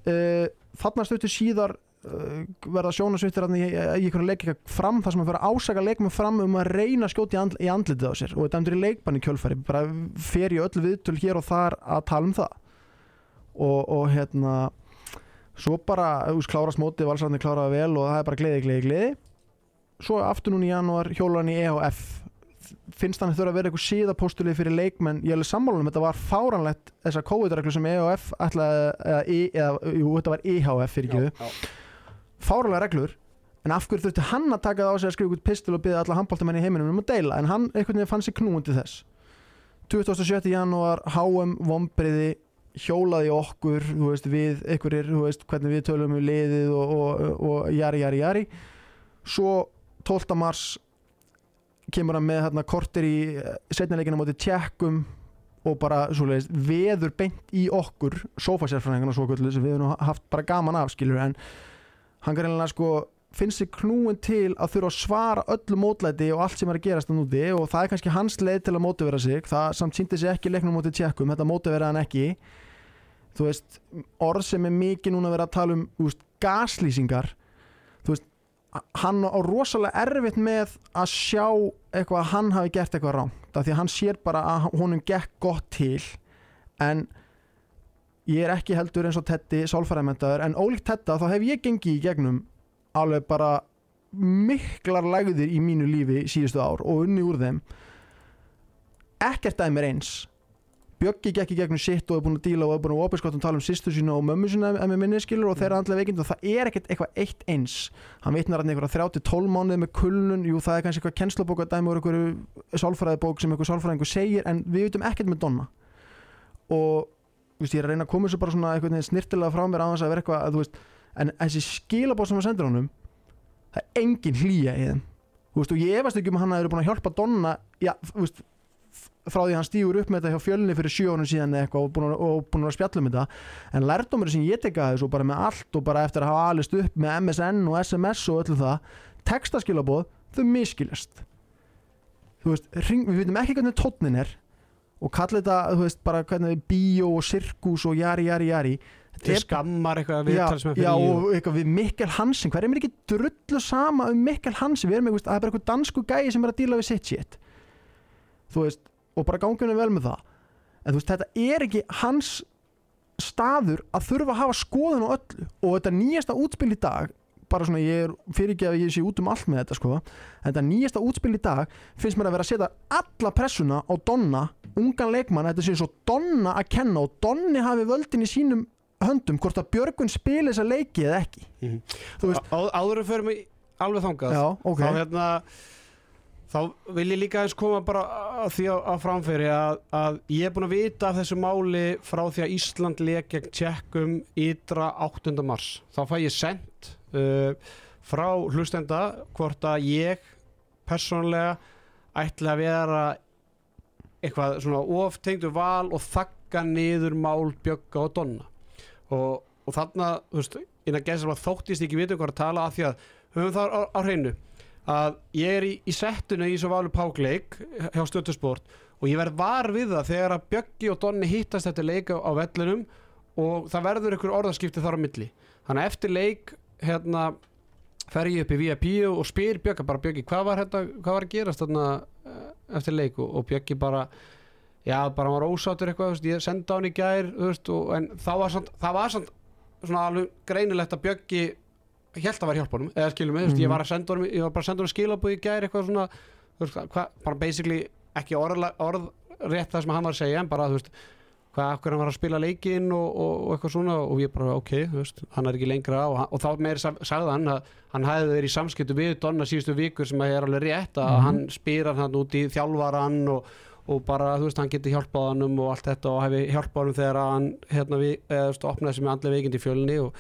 Uh, þarna stöttu síðar verða sjónasvittir í, í einhverju leik eitthvað fram þar sem að ásaka leikmenn fram um að reyna að skjóta í, andl í andlitið á sér. Og þetta endur í leikbann í kjölfæri bara fer í öll viðtöl hér og þar að tala um það. Og, og hérna svo bara, þú veist, klárast mótið valsarðinni kláraði vel og það er bara gleði, gleði, gleði. Svo aftur núna í janúar hjólar hann í EHF finnst hann þurfa að vera eitthvað síðapóstulið fyrir leikmenn? Ég alveg sammálunum, þetta var fáranlegt þessar COVID-reglu sem EHF ætlaði, eða, E- eða, jú, þetta var EHF fyrir ekki já. fáranlega reglur en af hverju þurfti hann að taka það á sig að skrifa út pistil og byggja alla handbóltamenn í heiminum um að deila en hann einhvern veginn fann sér knúin til þess 27. janúar HM vombriði hjólaði okkur veist, við einhverjir, hvernig við tölum um liðið og, og, og jari, jari, jari svo 12. mars kemur hann með hérna kortir í setnileikina móti tjekkum og bara svoleiðis veður beint í okkur sofasérfræðingarna svo kvöldu sem við höfum nú haft bara gaman af skilur en hann greinlega sko finnst sér knúin til að þurfa að svara öllu mótlæti og allt sem er að gerast þann úti og það er kannski hans leið til að mótivera sig. Það samt síndi sig ekki leiknum móti tjekkum þetta mótivera hann ekki. Þú veist, orð sem er mikið núna að vera að tala um veist, gaslýsingar þú veist, hann á rosalega erfitt með að sjá eitthvað að hann hafi gert eitthvað rámt af því að hann sér bara að honum gekk gott til en ég er ekki heldur eins og Teddy sálfæramentaður en ólíkt Tedda þá hef ég gengið í gegnum alveg bara miklar lægðir í mínu lífi síðustu ár og unni úr þeim. Ekkert að mér eins. Bjöggi gekk í gegnum sitt og er búin að díla og er búin að opiskottum tala um sýstu sína og mömmu sína ef með minni skilur og þeirra andlega veikind og það er ekkert eitthvað eitt eins. Hann vitnar hann einhverja 30-12 mánuði með kulnun. Jú það er kannski eitthvað kennslubók að dæmi úr einhverju sálfræðibók sem einhver sálfræðingur segir en við veitum ekkert með Donna. Og veist, ég er að reyna að koma þessu bara svona veginn snirtilega frá mér þess að vera eitthvað að, veist, en þessi skilabóð sem hann sendir honum það er engin hlýja í þeim. Veist, og ég efast ekki um að hann hafi búin að hjálpa Donna já, frá því að hann stígur upp með þetta hjá fjölni fyrir sjö ánum síðan eitthvað og búin að, og búin að spjalla um þetta. En lærdómur sem ég teka þessu bara með allt og bara eftir að hafa alist upp með MSN og SMS og öllu það textaskilabóð, þau ring, við veitum ekki hvernig tónnin er og kalla þetta, þú veist, bara hvernig bíó og sirkus og jari, jari, jari. Þetta er- skammar eitthvað sem er já, fyrir og eitthvað við Mikkel Hansen. Hver er ekki drullu sama um Mikkel Hansen? Við erum eitthvað, það er bara eitthvað dansku gæi sem er að díla við sitt shit. Þú veist, og bara gangunum vel með það. En þú veist, þetta er ekki hans staður að þurfa að hafa skoðun á öllu. Og þetta nýjasta útspil í dag bara svona ég er fyrirgeð að ég sé út um allt með þetta sko, en þetta nýjasta útspil í dag finnst mér að vera að setja alla pressuna á Donna, ungan leikmann þetta sé svo Donna að kenna og Donni hafi völdin í sínum höndum hvort að Björgun spili þessa leiki eða ekki. Veist, Á- Áður en förum við alveg þangað já, ok. þá hérna þá vil ég líka eins koma bara að því að, að framfyrir að, að ég er búin að vita af þessu máli frá því að Ísland leik gegn tjekkum ytra 8. mars. Þá fæ ég sendt uh, frá hlustenda hvort að ég persónlega ætla að vera eitthvað svona oftengdu val og þakka niður mál Bjögga og Donna. Og, og þarna, þú veist, innan að þóttist ekki vita hvað er að tala að því að höfum það á, á hreinu að ég er í, í settinu í svo valu pákleik hjá Stöttusport og ég verð var við það þegar að Bjöggi og Donni hittast eftir leik á, vellinum og það verður ykkur orðaskipti þar á milli. Þannig að eftir leik hérna fer ég upp í VIP og spyr Bjögga bara Bjöggi hvað var, hérna, hvað var að gerast þarna eh, eftir leik og, Bjöggi bara já bara hann var ósáttur eitthvað veist, ég sendi á hann í gær veist, og, en það var, samt, það var samt, svona alveg greinilegt að Bjöggi held að vera hjálpa honum eða skilum mig, mm Mhm. ég var að senda honum ég var bara að senda honum skilabúð í gær eitthvað svona veist, hva, bara basically ekki orð, orð rétt það sem hann var að segja en bara þú veist hvað, okkur hann var að spila leikinn og, og, og eitthvað svona og ég bara ok, veist, hann er ekki lengra og, hann- og þá meiri sag- sagði hann að hann hefði verið í samskiptu við Donna síðustu vikur sem að er alveg rétt að Mhm. hann spyr hann út í þjálfaran og, og bara, þú veist, hann geti hjálpað hann og allt þetta og hefði hjálpað hann þegar hann hérna við, eða veist, opnaði sem er andlega veikindi í fjölni og,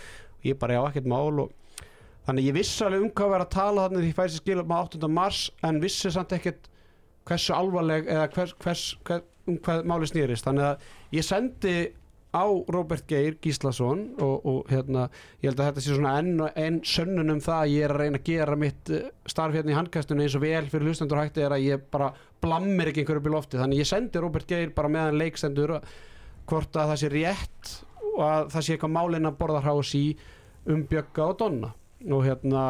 ég bara, já, ekkert mál og þannig ég vissi alveg um hvað var að tala þannig því ég fæði sér skil um 8. mars en vissi samt ekkert hversu alvarleg eða hvers, hvers, hvers, um hvað máli snýrist þannig að ég sendi á Robert Geir Gíslason og, og hérna, ég held að þetta sé svona enn, enn sönnun um það að ég er að reyna að gera mitt eh, starf hérna í handkastunni eins og vel fyrir hlustendur hætti er að ég bara blammir ekki einhverju upp í lofti þannig ég sendi Robert Geir bara meðan leikstendur hvort að það sé rétt og að það sé eitthvað málinn að borða hrás í um Bjögga og Donna. Og hérna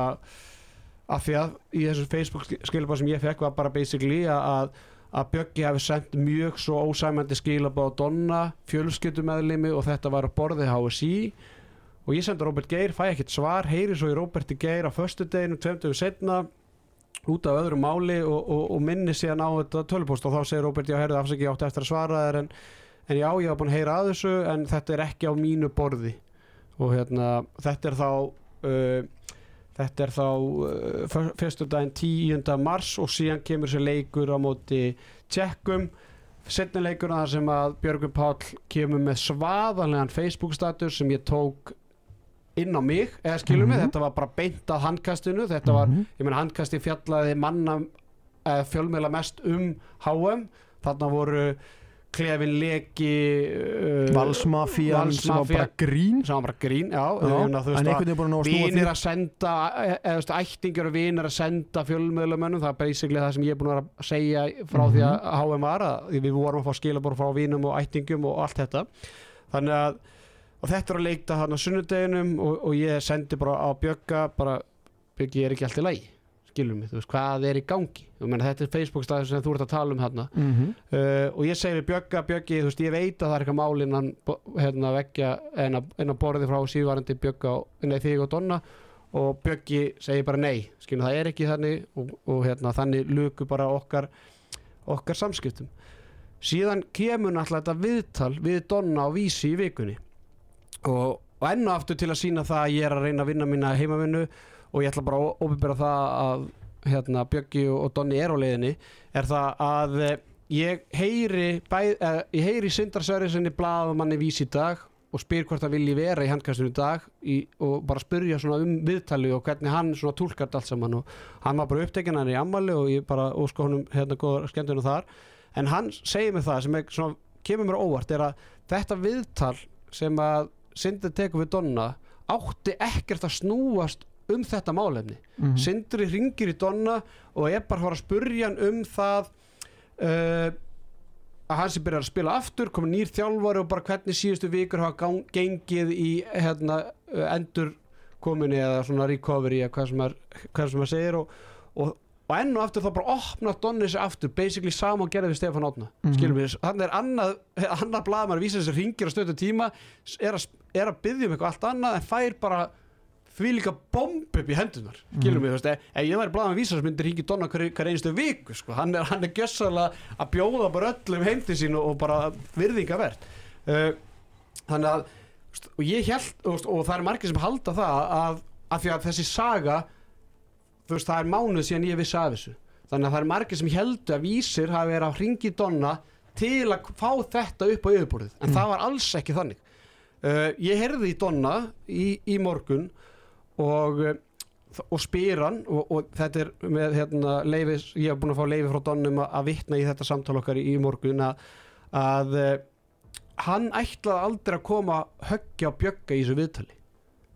af því að í þessu Facebook skilabáð sem ég fekk var bara basically að að Bjöggi hafi sendt mjög svo ósæmandi skilabáð Donna fjölskyldumæðlimi og þetta var að borðið HSI og ég sendi Robert Geir, fæ ekkert svar heyri svo í Roberti Geir á föstu deginu tveimtuðu setna út af öðru máli og, og, og minni síðan á þetta tölupóst og þá segir Robert já, herðu afsaki, ég átti eftir að svara þér en, en já, ég hafa búin að heyra að þessu en þetta er ekki á mínu borði. Og hérna, þetta er þá uh, þetta er þá uh, fyrstu daginn 10. mars og síðan kemur sér leikur á móti tjekkum setni leikur þar sem að Björgur Páll kemur með svaðanlegan Facebook status sem ég tók inn á mig, eða skilur mig, Mhm. þetta var bara beint að handkastinu, þetta var Mhm. ég meina handkasti fjallaði manna uh, fjölmiðla mest um HM þarna voru klefin leki uh, Valsmafían sem var bara grín. sem var bara grín, já, Já, en einhvern veginn búin að snúa því. að senda eða þú veist, ættingar og vinir að senda fjölmiðlumönnum, það er basically það sem ég er búin að segja frá því Mhm. að HM var að við vorum að fá skilabor frá vinum og ættingum og allt þetta. Þannig að og þetta er að leikta hann á sunnudeginum og, og ég sendi bara á Bjögga bara, Bjöggi er ekki allt í lagi skilum mig, þú veist, hvað er í gangi? Meina, þetta er Facebook staður sem þú ert að tala um hérna Mhm. uh, og ég segi við Bjögga, Bjöggi, þú veist, ég veit að það er eitthvað mál innan, bo- hérna, veggja en að, en að borði frá síðvarandi Bjögga og, nei, þig og Donna. Og Bjöggi segir bara nei skilum, það er ekki þannig og, og hérna, þannig luku bara okkar okkar samskiptum. Síðan kemur náttúrulega þetta viðtal við Donna á vísi í vikunni. Og, og enn og aftur til að sína það að ég er að reyna að vinna mína heimavinnu og ég ætla bara að óbyrra það að hérna, Bjöggi og, Donni er á leiðinni er það að eh, ég heyri eh, heyri Sindarsöriðsynni blaðamanni vís í dag og spyr hvort það vilji vera í handkastinu í dag í, og bara spyrja svona um viðtali og hvernig hann svona tólkart allt saman. Og hann var bara upptekinn hann í ammali og ég bara óska honum hérna góður skemmtunum þar. En hann segir mig það sem er svona, kemur mér óvart er að þetta viðtal sem að Sindri tekur við Donna átti ekkert að snúast um þetta málefni Mhm. Sindri ringir í Donna og er bara að fara að spurja hann um það uh, að hann sem byrjar að spila aftur komin nýr þjálfari og bara hvernig síðustu vikur hafa gengið í hérna, uh, endur kominu eða svona recovery eða hvað sem maður, hvað sem maður segir og, og, og enn og aftur þá bara opna Donni sig aftur basically sama og gerði við Stefán Átna mm Mhm. skilum við, þannig er annað annað blaðmar vísar þess að ringir á stötu tíma er að, er að byggja um eitthvað allt annað en fær bara því líka bomb upp í hendunar skilum við, þú veist, ef, ég væri blaðan vísar myndir ringi Donna hver, hver einstu viku sko. hann er, er gjössalega að bjóða bara öllum heim til sín og, og bara virðingavert uh, þannig að og ég held, og, og það er margir sem halda það að, að því að þessi saga þú veist, það er mánuð síðan ég vissi af þessu. Þannig að það er margir sem heldur að vísir hafi verið að ringi Donna til að fá þetta upp á yfirborðið. En það var alls ekki þannig. Uh, ég heyrði í Donna í, í morgun og, uh, og spyr hann og, og þetta er með hérna, leifis, ég hef búin að fá leifi frá Donnum að, að vitna í þetta samtal okkar í, í morgun að, að uh, hann ætlaði aldrei að koma höggja og bjögga í þessu viðtali.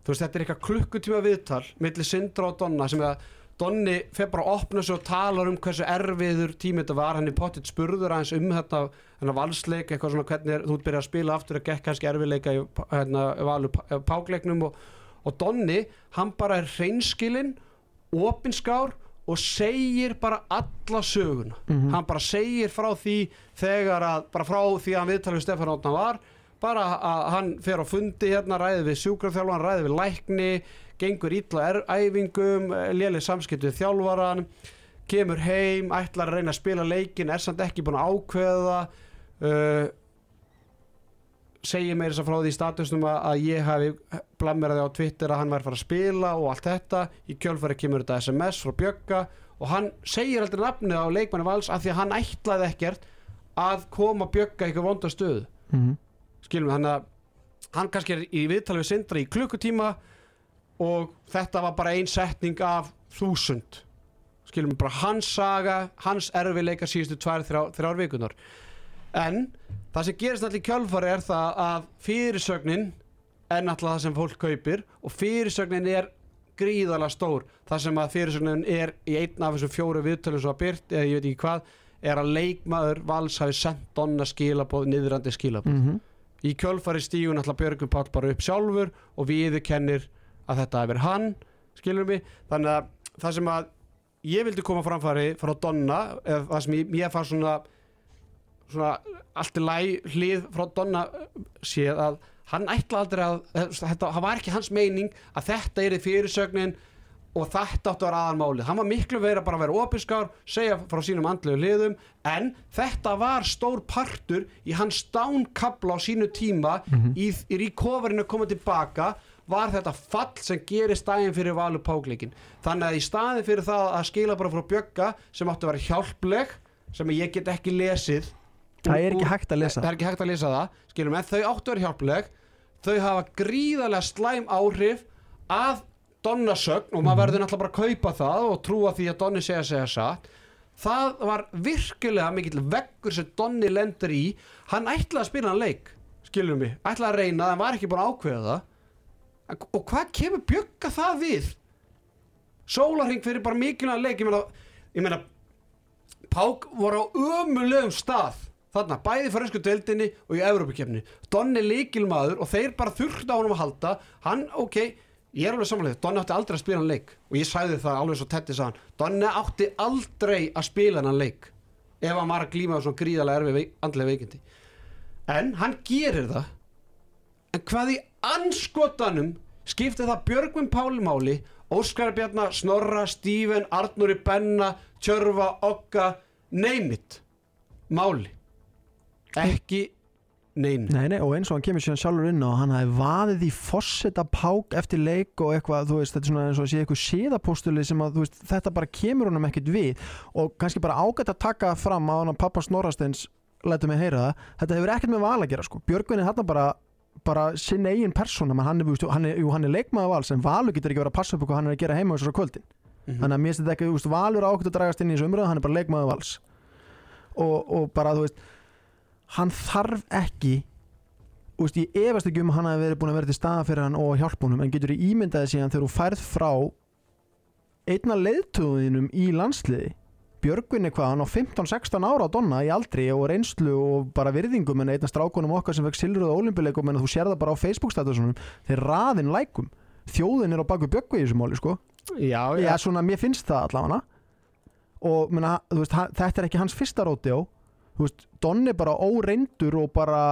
Þú veist þetta er eitthvað klukkutíma viðtal milli Sindra og Donna sem að Donni fer bara að opna sig og talar um hversu erfiður tími þetta var. Hann er pottitt spurður aðeins um þetta hennar valsleik, eitthvað svona hvernig er, þú ert byrjað að spila aftur að gekk kannski erfiðleika í hérna, valu pá- pákleiknum og, og Donni, hann bara er hreinskilinn, opinskár og segir bara alla söguna. Hann bara segir frá því þegar að, bara frá því að hann viðtalið Stefán Átna var bara að hann fer á fundi hérna, ræði við sjúkrafþjálfan, ræði við lækni gengur er, æfingum léleg samskipt við þjálfaran kemur heim, ætlar að reyna að spila leikin er samt ekki búin að ákveða uh, segir mér þess að frá því statusnum að, að ég hafi blammeraði á Twitter að hann væri fara að spila og allt þetta. Í kjölfæri kemur þetta SMS frá Bjögga og hann segir aldrei nafnið á leikmanni vals af því að hann ætlaði ekkert að koma Bjögga eitthvað vonda stöðu. Mhm. skilum við, hann að hann kannski er í viðtali við Sindra í klukkutíma og þetta var bara ein setning af þúsund. Skilum bara hans saga hans erfileika síðustu tvær, þrjár, þrjár vikunar en það sem gerist allir kjálfari er það að fyrirsögnin er náttúrulega það sem fólk kaupir og fyrirsögnin er gríðarlega stór. Það sem að fyrirsögnin er í einn af þessum fjóru viðtölum svo að byrt eða ég veit ekki hvað er að leikmaður vals hafi sendt donna skilabóð niðrandi skilabóð mm í kjölfari stígun ætla Björgum Páll bara upp sjálfur og við kennir að þetta hefur hann skilur mig, þannig að það sem að ég vildi koma framfæri frá Donna, eða það sem ég, ég fann svona svona allt í læg hlið frá Donna séð að hann ætla aldrei að þetta, það var ekki hans meining að þetta er í fyrirsögnin og þetta áttu að vera aðalmálið. Hann var miklu verið að bara vera opiskár segja frá sínum andlegu liðum en þetta var stór partur í hans dánkabla á sínu tíma í, í recoverinu að koma tilbaka var þetta fall sem gerir stæðin fyrir valu pákleikin þannig að í staðin fyrir það að skila bara frá bjögga sem áttu að vera hjálpleg sem ég get ekki lesið Það er ekki hægt að lesa. Það er ekki hægt að lesa það skilum, en þau áttu vera hjálpleg. Þau hafa gríðarlega slæm áhrif að Donna sögn og maður verður náttúrulega bara að kaupa það og trúa því að Donni segja segja satt. Það var virkilega mikill veggur sem Donni lendur í. Hann ætlaði að spila hann leik skilum mig, ætlaði að reyna en var ekki búin að ákveða það. Og hvað kemur bjögga það við? Sólarhing fyrir bara mikilvæg leik. Ég meina, ég meina Pák voru á ömulegum stað þarna, bæði fyrir ösku deildinni og í Evrópukefni Donni líkilmaður og þeir bara þurftu á honum að halda. Hann, ok, ég er alveg samanlega Donni átti aldrei að spila hann leik. Og ég sagði það alveg svo Tetti sagðan, Donni átti aldrei að spila hann leik. Ef hann var að glíma á svona gríðarlega erfi veik, andlega veikindi. En hann gerir það. En hvað í anskotanum skipti það Björgvin Páli máli? Óskar Bjarnar, Snorra, Stíven Arnúri Benna, Tjörfa, Okka ekki neymit Nei, nei, og eins og hann kemur síðan sjálfur inn og hann hafi vaðið í fosseta pák eftir leik og eitthvað, þú veist, þetta er svona eins og að sé eitthvað síðapóstuli sem að, þú veist, þetta bara kemur honum ekkit við. Og kannski bara ágætt að taka fram að hann að pappa Snorrasteins lætu mig heyra það, þetta hefur ekkert með val að gera sko, Björgvin er þarna bara bara sinn eigin persóna, hann er, hann er, hann er leikmaður vals en Valur getur ekki verið að passa upp hvað hann er að gera heima þessar kvöldin, þannig að mér finnst þetta ekki, þú veist, Valur ákveð að dragast inn í þessu umröðu, hann er bara leikmaður vals. Og, og bara, þú veist hann þarf ekki veist, ég efast ekki um að hann hafi verið búin að vera til staða fyrir hann og hjálpa honum en getur ég ímyndaði síðan þegar þú færð frá einna leiðtöðinum í landsliði? Björgvin er hvað, hann á 15-16 ára á Donna í aldri og reynslu og bara virðingum en einna strákunum okkar sem fekk silruð ólimpileikum en þú sér það bara á Facebook statusunum þeir raðin lækum. Þjóðin er á baku Björgvi í þessu máli sko. Já, Já, svona, mér finnst það allavega. Og menna, veist, þetta er ekki hans fyrsta róti á þú veist, Don er bara óreyndur og bara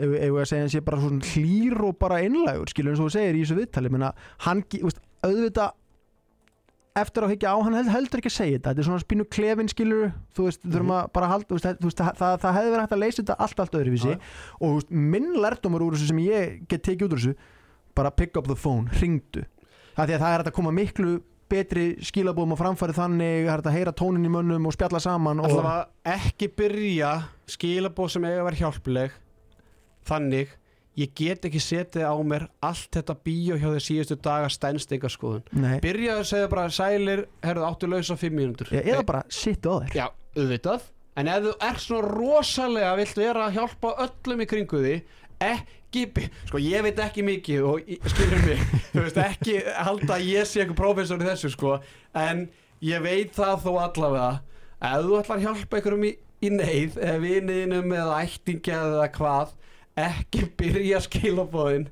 ef að segja hann sé bara svona hlýr og bara einlægur, skilur eins og þú segir í þessu viðtali. Menna, hann, veist, auðvitað eftir að higgja á, hann held- heldur ekki að segja þetta. Þetta er svona spínu klefin skilur þú veist, þurfum að bara halda veist, það- það, það, það hefði verið hægt að leysa þetta allt allt öðruvísi. Já. og veist, minn lærdomur úr þessu sem ég get tekið út úr þessu bara pick up the phone, ringdu það því að það er að koma miklu betri skilabóðum á framfæri þannig það er að heyra tónin í mönnum og spjalla saman og, allavega ekki byrja skilabóð sem eiga að vera hjálpleg þannig ég get ekki setið á mér allt þetta bíó hjá þeir síðustu daga stænst eitthvað skoðun. Byrjaðu að segja bara sælir, herðu áttu lausa fimm mínútur. E- eða bara sittu á þér. Já, auðvitað. En ef þú ert svona rosalega vilt vera að hjálpa öllum í kringu því ekki, sko ég veit ekki mikið og skilur mig. Þú veist ekki halda að ég sé eitthvað prófessor í þessu sko, en ég veit það þó allavega. Ef þú ætlar að hjálpa einhverjum í, í neyð eða viniðinum eða ættingja eða hvað ekki byrja skilabóðin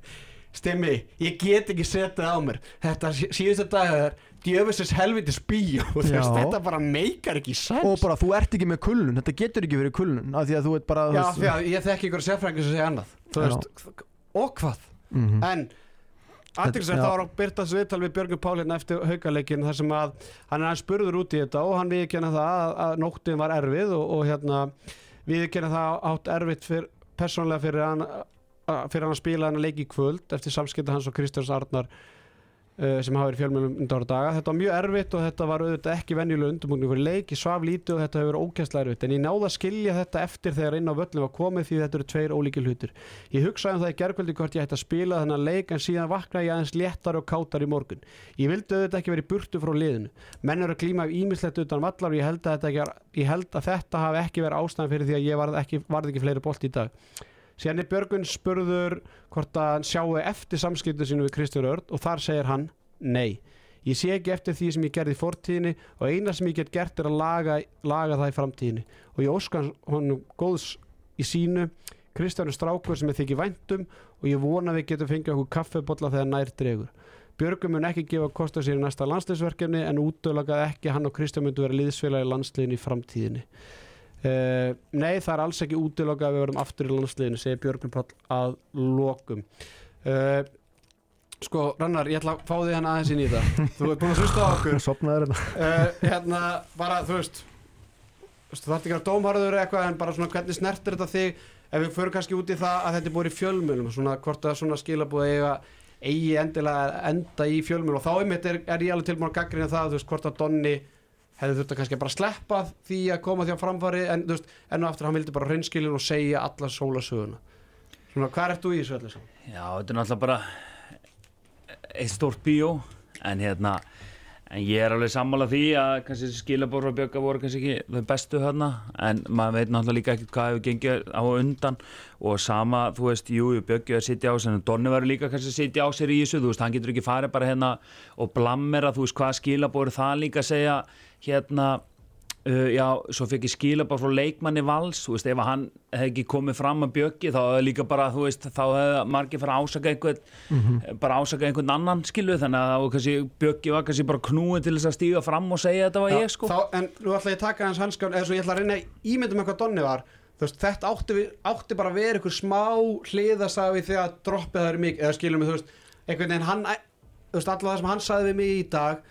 stimmi, ég get ekki setið á mér. Þetta sí- síðustu dagar djöfisins helvitis bíó veist, þetta bara meikar ekki sens og bara þú ert ekki með kullun, þetta getur ekki verið kullun af því að þú ert bara Já, veist- því að ég þekki ykkur sérfræðingur sem segja annað veist, og hvað Mhm. En aðtilsvægt Já. þá að byrtast viðtal við Björgur Pál hérna eftir haukaleikin þar sem að hann er aðeins spurður út í þetta og hann viðkjanna það að, að nóttin var erfið og, og hérna viðkjanna það átt erfitt fyr, persónlega fyrir hann að- fyrir hann að spila hann að leiki kvöld eftir samskipta hans og Kristjáns Arnar sem hafa verið fjölmjölum undan ára daga þetta var mjög erfitt og þetta var auðvitað ekki venjulega undirbúning fyrir leik, ég svaf lítið og þetta hefur verið ógæslega erfitt, en ég náða að skilja þetta eftir þegar inn á völlum var komið því þetta eru tveir ólíkil hlutir. Ég hugsaði um það í gerkvöldi hvort ég ætti að spila þennan leik en síðan vaknaði ég aðeins léttar og kátar í morgun. Ég vildi auðvitað ekki verið burtu frá liðinu. Menn eru að klíma ímislegt utan vallar og ég held að þetta, ekki, ég held að þetta verið er Björgun spurður hvort að hann sjáu eftir samskiptu sínu við Kristján Örd og þar segir hann nei. Ég sé ekki eftir því sem ég gerði í fortíðinni og eina sem ég get gert er að laga, laga það í framtíðinni og ég óska honum góðs í sínu Kristján er strákur sem ég þykir væntum og ég vona við getum fengið okkur kaffebolla þegar nær dregur. Björgum mun ekki gefa kosta sér í næsta landsliðsverkefni en útölaga ekki hann og Kristján myndu vera liðsfélagi landsliðin í framtíðinni. Uh, nei, það er alls ekki útiloka að við verðum aftur í landsliðinu, segir Björgvin Páll að lokum. Uh, Sko, Rannar, ég ætla að fá því hann aðeins inn í það Þú ert búin að hlusta á okkur. [laughs] Sopnaður hérna. Uh, Hérna, bara, þú veist Þú þarf ekki að dómharður eitthvað en bara svona hvernig snertir þetta þig? Ef við förum kannski út í það að þetta er búin í fjölmjölum svona hvort að svona skilabúið eiga eigi endilega enda í fjölmjölum og þá einmitt er, er ég alveg tilbúin að gaggrina það þú veist, hvort að Donni hefði þurft að kannski bara sleppa því að koma því á framfari en þú veist, enn og aftur hann vildi bara reynskilin og segja alla sólasöguna. Svona, hvað ert þú í þessu öllu saman? Já, þetta er náttúrulega bara eitt stórt bíó en hérna en ég er alveg sammála því að kannski skilabór og bjögga voru kannski ekki þau bestu þarna en maður veit náttúrulega líka ekkert hvað hefur gengið á undan. Og sama, þú veist, jú, bjöggi að sitja á sér en Donni verður líka kannski að sitja á sér í þessu þú veist, hann getur ekki farið bara hérna og blammera, þú veist, hvað skilabór það líka að segja hérna Uh, já, svo fekk ég skila bara frá leikmanni vals, þú veist, ef hann hefði ekki komið fram að bjöggi, þá hefði líka bara þú veist, þá hefði margir fara að ásaka einhvern mm -hmm. bara ásaka einhvern annan skilu, þannig að kannski, bjöggi var kannski bara knúin til þess að stíga fram og segja þetta var já, ég, sko. Þá, en nú ætla ég að taka hans hanskan eða svo ég ætla að reyna ímyndum eitthvað Donni var þú veist, þetta átti, við, átti bara að vera einhver smá hliðasafi þegar droppið það er mikið, eða skilum við, þú veist einhvern veginn hann, þú veist, alltaf það sem hann sagði við mig í dag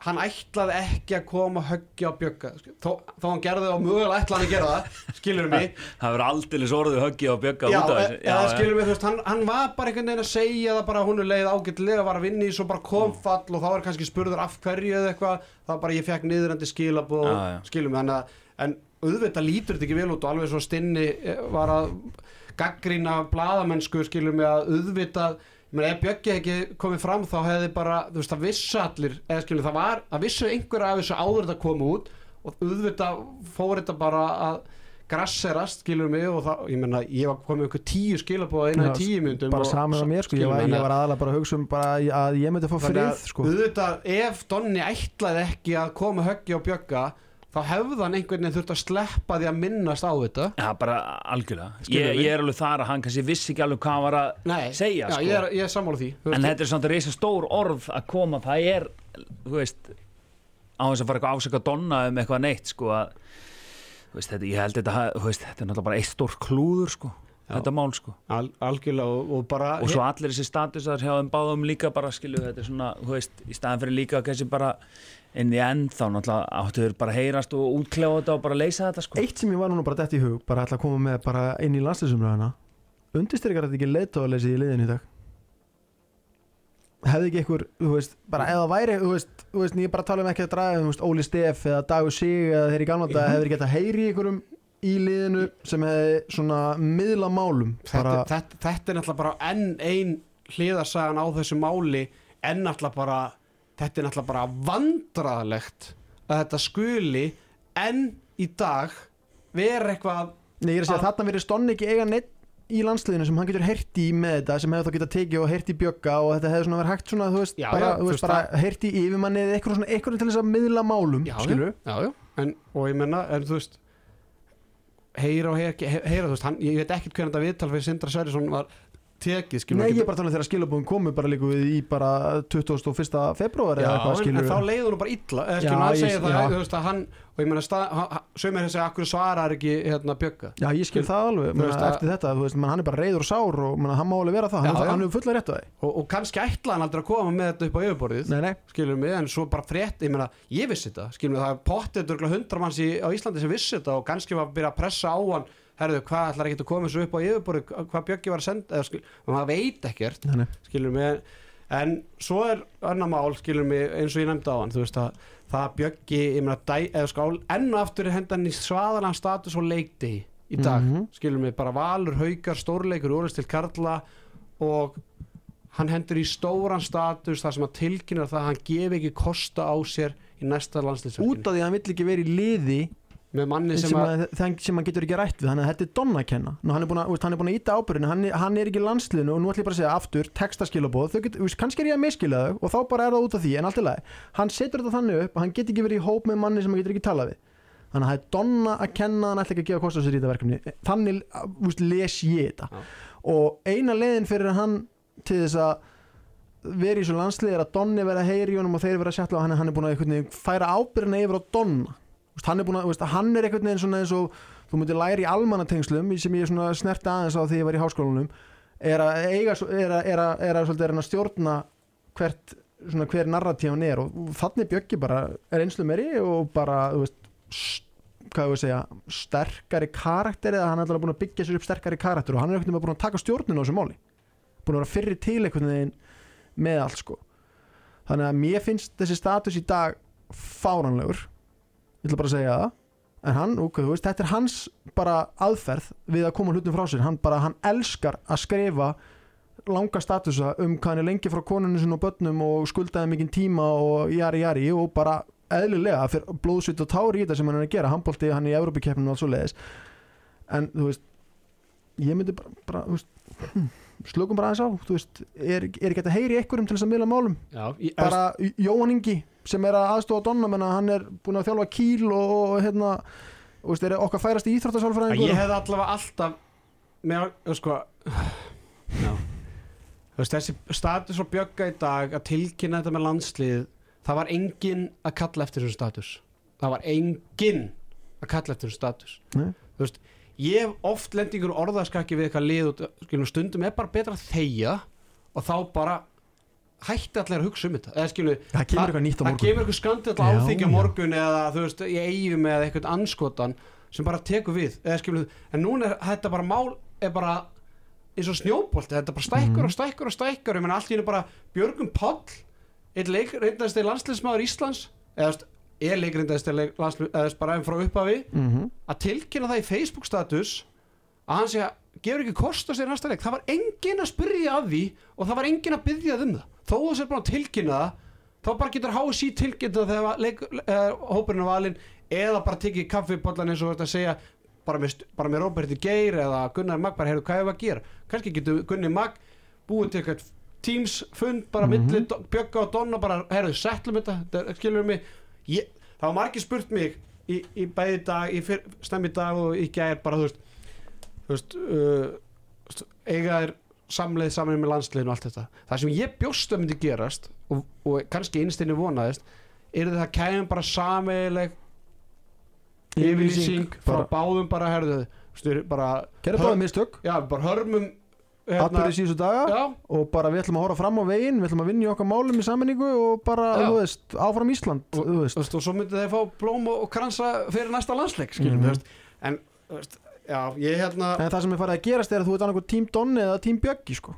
hann ætlaði ekki að koma höggja á bjögga. Þó, þó hann gerði það og mögulega ætlaði að gera það skilur mig. [laughs] Það verður aldrei sorðið höggja á bjögga já, þessu. Já, skilur mig, þú veist, hann, hann var bara einhvern veginn að segja það bara hún er leið ágætlega var að vinni svo bara kom mm. fall og þá er kannski spurður af hverju eða eitthvað. Þá bara ég fekk niðurandi skilab og skilur mig, en auðvitað lítur þetta ekki vel út og alveg svo stinni eh, var að gaggrína bladamennsku skilur mig að auðvitað Menn, ef Bjöggi ekki komið fram þá hefði bara, þú veist, það vissu allir eða skilju, það var, það vissu einhverja af þessu áður þetta koma út og auðvitað fór þetta bara að grasserast, skilur mig og það, ég menna, ég var komið ykkur tíu skilabóða innan í tíu myndum bara saman á mér, sko, ég var, ég var aðalega bara að hugsa um bara að ég myndi að fá frið, sko. auðvitað, ef Donni ætlaði ekki að koma höggi á Bjögga þá hefðan einhvern veginn þurft að sleppa því að minnast á þetta. Já, bara algjörlega. Ég, ég er alveg þar að hann kannski vissi ekki alveg hvað hann var að Nei, segja já, sko. ég, er, ég er sammála því En þetta er svona reysa stór orð að koma. Það er, þú veist á þess að fara eitthvað ásaka donna um eitthvað neitt sko að veist, þetta, ég held þetta, veist, þetta er náttúrulega bara eitt stór klúður sko. Þetta mál sko. Al, algjörlega og, og bara og svo allir þessi statusar hjá þeim báðum líka bara skilu þetta er svona, þú veist, í staðan fyrir líka kannski bara inn í end þá náttúrulega áttuður bara heyrast og útkljá þetta og bara leysa þetta sko. Eitt sem ég var núna bara dætt í hug bara ætla að koma með bara inn í landslýsumræðina undistrykkar þetta ekki leittóðaleysi í liðin í dag? Hefði ekki einhver, þú veist, bara eða væri, þú veist, þú veist, ég bara tala um ekki að draga, þú veist, Óli Steff eða Dagur Sig eða þeir í gamla hefur ekki þetta heyri í einhverjum í liðinu sem hefði svona miðla málum þetta, þetta, þetta er náttúrulega bara enn einn hliðarsagan á þessu máli enn náttúrulega bara þetta er náttúrulega bara vandraðlegt að þetta skuli enn í dag vera eitthvað Nei, ég er að segja að þarna verið stonni ekki eiga neitt í landsliðinu sem hann getur herti í með þetta sem hefur þá getað tekið og herti í bjögga og þetta hefur svona verið hægt svona, þú veist, já, bara, já, þú veist, bara herti í yfirmanni eða eitthvað svona, eitthvað til þess að miðla málum, skilur Já, já, en, og ég menna, en þú veist heyra og heyra, heyra þú veist, hann, ég veit ekkert hvernig þetta viðtal fyrir Sindra Sverrisson var tekið skilur Nei ég er bara þannig að þegar skilabóðum komu bara líka við í bara 21. februar eða eitthvað skilur en, þá leiður hún bara illa eða skilur hann segja það þú veist að hann og ég meina sögum er þessi að akkur svarar ekki hérna bjögga Já ég skil það alveg menna, eftir þetta þú veist menna, hann er bara reyður og sár og menna, hann má alveg vera það já, hann er fulla rétt á það og, og kannski ætla hann aldrei að koma með þetta upp á yfirborðið nei, nei. skilur mig en svo bara frétt ég meina ég vissi þetta skilur mig það er pottið hundra manns á Íslandi sem vissi þetta og kannski var að byrja að pressa á hann herðu, hvað ætlar ekki að koma svo upp á yfirborðu hvað Bjöggi var að senda, eða, skil, maður veit ekkert skilur mig, en svo er annar mál skilur mig eins og ég nefndi á hann þú veist að það dæ, eða skál enn og aftur er hendan í svaðalan status og leikdi í dag Mhm. skilur mig bara valur, haukar, stórleikur úrist til Karla og hann hendur í stóran status þar sem að tilkynna það að hann gefi ekki kosta á sér í næsta út landslýsverkinu af því að hann vill ekki vera í liði með manni sem, sem að að, sem hann getur ekki rætt við þannig að þetta er Donna að kenna. Nú, hann er búin að, er íta ábyrðinu, hann, hann er ekki landsliðinu og nú ætlum ég bara að segja aftur, textaskilabóð kannski er ég að miskila þau og þá bara er það út af því en allt í lagi, hann setur þetta þannig upp að hann get ekki verið í hóp með manni sem hann getur ekki talað við. Þannig að það er Donna að kenna hann ætla ekki að gefa kost á sér í þetta verkefni. Þannig veist, les ég þetta. Já. og eina leiðin fyrir hann til þess að vera í svo landslið er að Donni vera að heyri honum og þeir vera að sjalla og hann, hann er búin að færa ábyrðina yfir á Donna hann er veist, hann er einhvern veginn eins og þú myndir læri í almannatengslum sem ég snerti aðeins á því ég var í háskólanum er að eiga er að, er að, er að, stjórna hvert svona hver narratífan er. Og þannig bjöggi bara er einslu meiri og bara veist segja, sterkari karakter eða hann er alltaf búin að byggja sér upp sterkari karakter og hann er einhvern veginn búin að taka stjórninu á þessu máli. Búin að vera fyrri til einhvern veginn með allt sko. Þannig að mér finnst þessi status í dag fáranlegur ég ætla bara að segja það. En hann, ok, þú veist, þetta er hans bara aðferð við að koma hlutum frá sér. Hann bara, hann elskar að skrifa langa statusa um hvað hann er lengi frá konunni sinni og börnum og skuldaði mikinn tíma og jari jari og bara eðlilega fyrir blóðsvit og tári í þetta sem hann er að gera handbólti hann í Európa-keppninu og allt svo leiðis en þú veist ég myndi bara, bara þú veist, hm, slökum bara aðeins á. Þú veist, er, er ekki að heyri einhverjum til þess að miðla málum? Já, bara Jóhann Ingi sem er að aðstofa Donna menna hann er búin að þjálfa kýl og, og hérna og veist, er okkar færast í að íþróttasálfræðingur ég hefði allavega alltaf með sko [sighs] Þú veist, þessi status og bjögga í dag að tilkynna þetta með landslið það var enginn að kalla eftir þessum status. Það var enginn að kalla eftir þessum status. Nei. þú veist, ég hef oft lendingur orðaskaki við eitthvað lið og stundum er bara betra að þegja og þá bara hætti allir að hugsa um þetta. Eða skilum, það kemur eitthvað nýtt á það morgun. kemur eitthvað skandall áþykja morgun eða þú veist, í eigum eða eitthvað anskotan sem bara tekur við. Eða skilum, en núna er þetta bara mál er bara eins og snjóbolti. Þetta bara stækkur Mhm. og stækkur og stækkur ég menn allt í henni bara Björgum Páll einn Íslands eða þú veist, er leikreindasti landsliðsmaður eða veist, bara enn frá upphafi mm að tilkynna það í Facebook status að hann að gefur ekki kost á sér næsta leik. Það var enginn að spyrja af því og það var enginn að byggja um það þó að sér búin að tilkynna það þá bara getur HSI tilkynna það þegar leik, uh, hópurinn er valinn eða bara tekið kaffipollan eins og þetta að segja bara með, bara með Róberti Geir eða Gunnar Magg bara heyrðu hvað er að gera kannski getur Gunni Magg búið til eitthvað Teams fund bara mm Mhm. milli Do- Bjögga og Donna bara heyrðu settlum þetta, skilur mig ég, það var margir spurt mig í, í bæði dag, í fyr, stemmi dag og í gær bara þú veist, þú veist uh, eiga þér samleið saman með landsliðinu og allt þetta. Það sem ég bjóst að myndi gerast og, og kannski einstinni vonaðist er það kæmum bara sameileg yfirlýsing frá báðum bara herðu stu, bara, mistök. Já, bara hörmum atbyrði síðustu daga já, og bara við ætlum að horfa fram á veginn við ætlum að vinna í okkar málum í sammenningu og bara, Já. þú veist, áfram Ísland og, þú veist, þú og svo myndi þeir fá blóm og, kransa fyrir næsta landsleik skiljum, Mhm. mm veist, en þú veist, já, ég hérna en það sem er farið að gerast er að þú ert annað tím Donni eða tím Bjöggi sko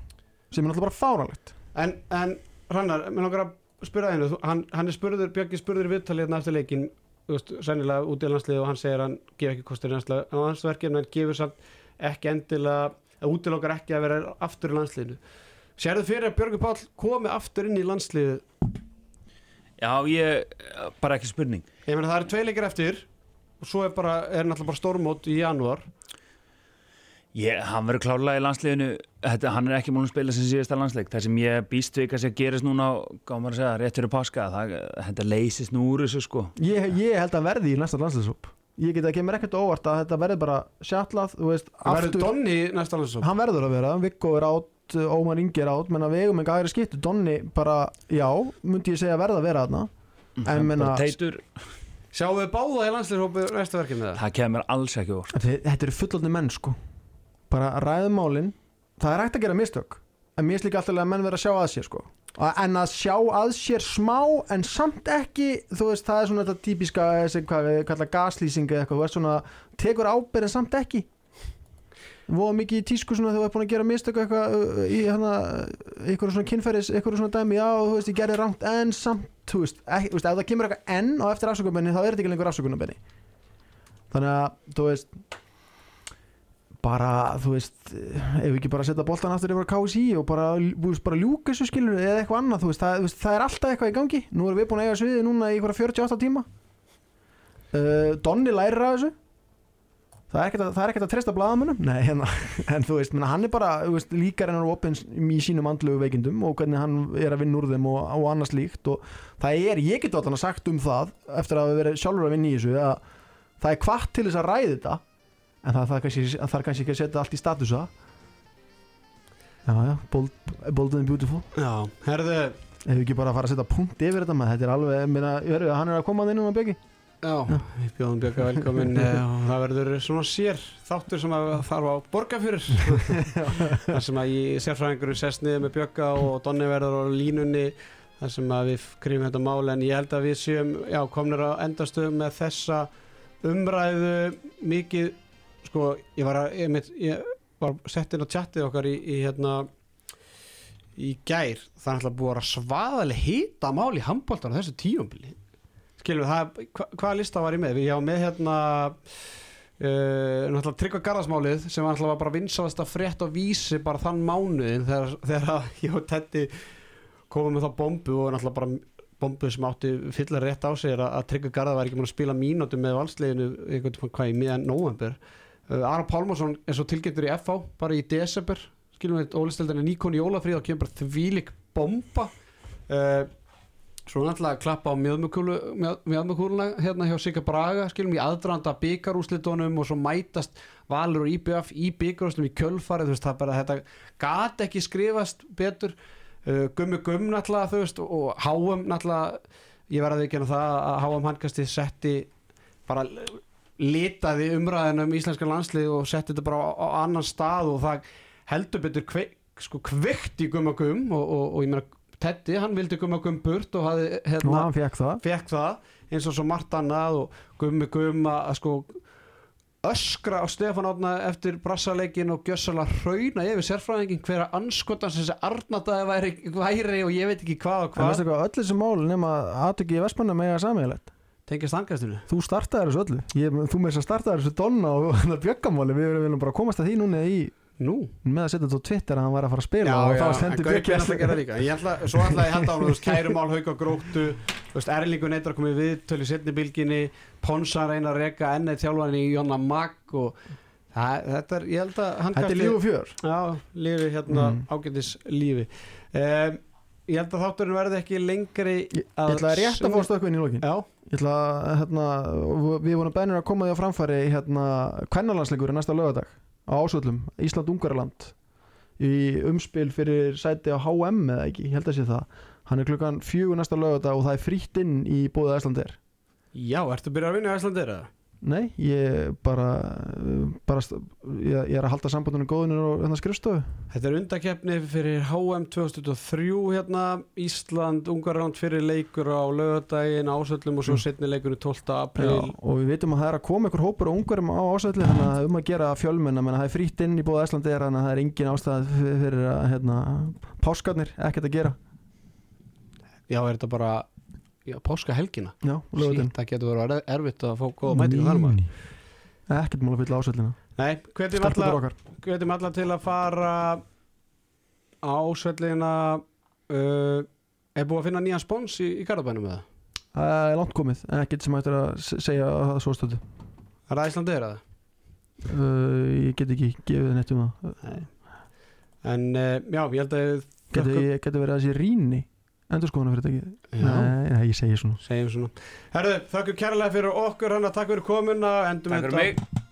sem er náttúrulega bara fáralegt En, en Hrannar, mér langar að spyrja einu, þú- hann, hann er spurður, Björki spurður í viðtali hérna eftir leikin, þú veist, sennilega út í landslið og hann segir að hann gef ekki kostur í landslið á hans verkefni, en gefur samt ekki endilega, að útilokkar ekki að vera aftur í landsliðinu. Sérðu fyrir að Björki Páll komi aftur inn í landsliðu? Já, ég, bara ekki spurning Ég meina það eru tvei leikir eftir og svo er bara, er náttúrulega bara stórmót í janúar. Ég, hann verður klárlega í landsliðinu. Þetta, hann er ekki múlum að spila sem síðasta landsleik. Það sem ég býst við kannski að gerist núna gáðum að segja, rétt fyrir páska það, þetta leysist nú úr þessu sko. Ég, ég held að verði í næsta landsliðsóp ég get að kemur ekkert óvart að þetta verði bara sjallað, þú veist, verður Donni í næsta landsliðsóp. hann verður að vera, Viggo er átt Ómar Ingi er átt, menna við eigum ekki aðra skiptu. Donni bara, já, myndi ég segja verða að vera þarna. En meina- bara teitur, Sjáum við báða í landsliðsópu næsta verkefni það? það kemur alls ekki úr. Þetta eru fullotni menn sko. Bara ræðum málin. Það er hægt að gera mistök en mér slíka alltaf að menn vera að sjá að sér sko. A- en að sjá að sér smá en samt ekki, þú veist, það er svona þetta típiska, þessi, hvað við kalla gaslýsing eða eitthvað, þú veist svona tekur ábyrð en samt ekki. Voða mikið í tísku svona þegar þú ert búin að gera mistök eitthvað uh, í hana eitthvað svona kynferðis, eitthvað svona dæmi já, þú veist, ég gerði rangt en samt þú veist, ekki, þú veist, ef það kemur eitthvað enn og eftir afsökunarbenni þá er þetta ekki lengur afsökunarbenni þannig að, þú veist bara, þú veist ef við ekki bara setja boltan aftur yfir KSI og bara, veist, bara ljúka þessu skilur eða eitthvað annað, þú veist, það, það er alltaf eitthvað í gangi. Nú erum við búin að eiga sviði núna í einhverja 48 tíma. Uh, Donni lærir að þessu það er ekkert að, að treysta blaðamönnum. Nei, hérna, [laughs] en þú veist, hann er bara veist, líkar hennar opins í sínum andlugu veikindum og hvernig hann er að vinna úr þeim og, og annars líkt og það er, ég get alltaf sagt um það eftir að hafa verið sjálfur að vinna í þessu að það er kvart til þess að ræði þetta en það, það, er kannski, kannski ekki að setja allt í statusa. Já, já, bold, bold and beautiful. Já, herðu. Ef við ekki bara að fara að setja punkt yfir þetta maður, þetta er alveg, minna, hann er að koma að inn um að byggja Já, við bjóðum Björka velkomin. [laughs] Eh, og það verður svona sér þáttur sem að þarf að borga fyrir. [laughs] Þar sem að ég sérfræðingur sest niður með Björka og Donni verður á línunni. Þar sem að við krifum þetta mál en ég held að við séum já, komnir á endastöðum með þessa umræðu mikið. Sko, ég var að ég, mitt, ég var sett inn á tjattið okkar í, í hérna í gær, það er alltaf búið að vera svaðaleg hýta mál í handbóltar á þessu tíumbili skilur það, hva, hvaða lista var ég með? Ég var með hérna uh, tryggva garðasmálið sem var bara vinsalast að frétt og vísi bara þann mánuðin þegar, þegar [laughs] ég og Teddy komum með þá bombu og náttúrulega bara bombu sem átti fyllir rétt á sig að, tryggva garða var ekki múin að spila mínútu með valsleginu veginn hvað í miðan november uh, Aron Pálmarsson er svo tilgjendur í FH bara í desember. Skilum við, ólisteldan er nýkon í Ólafríð og kemur bara þvílik bomba. Uh, Svo náttúrulega klappa á mjöðmjökúluna hérna hjá Sigga Braga skilum í aðdraðanda byggarúslitunum og svo mætast Valur og IBF í byggarúslitunum í kjölfarið þú veist það bara þetta gat ekki skrifast betur. Uh, Gummi Gumm náttúrulega þú veist og Háum náttúrulega ég verði ekki að það að Háum handkasti setti bara litaði umræðinu um íslenska landslið og setti þetta bara á, á annan stað og það heldur betur sko, kveikt í Gummi Gumm og, og, og ég meina Teddy, hann vildi gumma gum burt og hafði, hérna, hann fekk það. fekk það eins og svo margt annað og gummi gumma að sko öskra á Stefán Átna eftir brassaleikin og gjössala hrauna yfir sérfræðingin hverja anskotans þessi arnataði væri, væri og ég veit ekki hvað og en hvað. veistu hvað, öll þessi mál nema aðtöki í Vestmanna með að samíðalegt tengist angastinu þú startaði þessu öllu, ég, þú með þess að startaði þessu donna og [laughs] bjöggamáli, við viljum bara komast að því núna í, Nú, með að setja þetta á Twitter að hann var að fara að spila og þá en stendur er Bjöggi alltaf að gera líka. Ég ætla, Svo ætla ég að henda á hann, kærumál, hauk og gróttu Þú veist, Erlingur neitt að koma í viðtölu setni bylginni, Ponsa reyna að reka ennið þjálfan í Jonna Magg og það, þetta er, ég held að hann þetta er líf og fjör. Já, lífi hérna Mm. ágætis lífi. Um, Ég held að þátturinn verði ekki lengri ég, ég ætla að rétt að fá stökkvinn í lokin. Já, ég ætla að, hérna, við vorum bennir að koma því á framfæri hérna, kvennalandsleikur næsta lögadag á ásvöllum, Ísland-Ungarland í umspil fyrir sæti á HM eða ekki, ég held að sé það. Hann er klukkan fjögur næsta lögadag og það er frítt inn í bóðið Æslandir já, ertu að byrja að vinna í Æslandir eða? Nei, ég bara, bara ég, ég er að halda sambandunum góðunir og hérna skrifstofu Þetta er undakefni fyrir HM 2003 hérna, Ísland, Ungarland fyrir leikur á lögadaginn, ásöllum og svo Mm. setni leikur í 12. Já, april og við vitum að það er að koma ykkur hópur á ungarum á ásætli þannig að um að gera fjölmenn menn að það er frítt inn í bóða Æslandi þannig að það er engin ástæð fyrir að hérna, páskarnir, ekkert að gera Já, er þetta bara já, páska helgina já, Sýtt, það getur verið er- erfitt að fá góða mætingu þar maður. Ekkert mál að fylla ásætlina Nei, hvetjum alla, til að fara á svellina uh, Er búið að finna nýjan spons í, í Garðabænum eða? það er langt komið, ekkert sem hættir að se- segja að það er svo stöðu Er það Íslandir eða? uh, ég get ekki gefið neitt um það. Nei. En uh, já, ég held að getur, verið að þessi rýni endur skoðuna fyrir þetta Já, nei, nei, ég segi svona. Segjum svona. Herðu, þakku kærlega fyrir okkur hann að takk fyrir komuna. Endum Takk fyrir þetta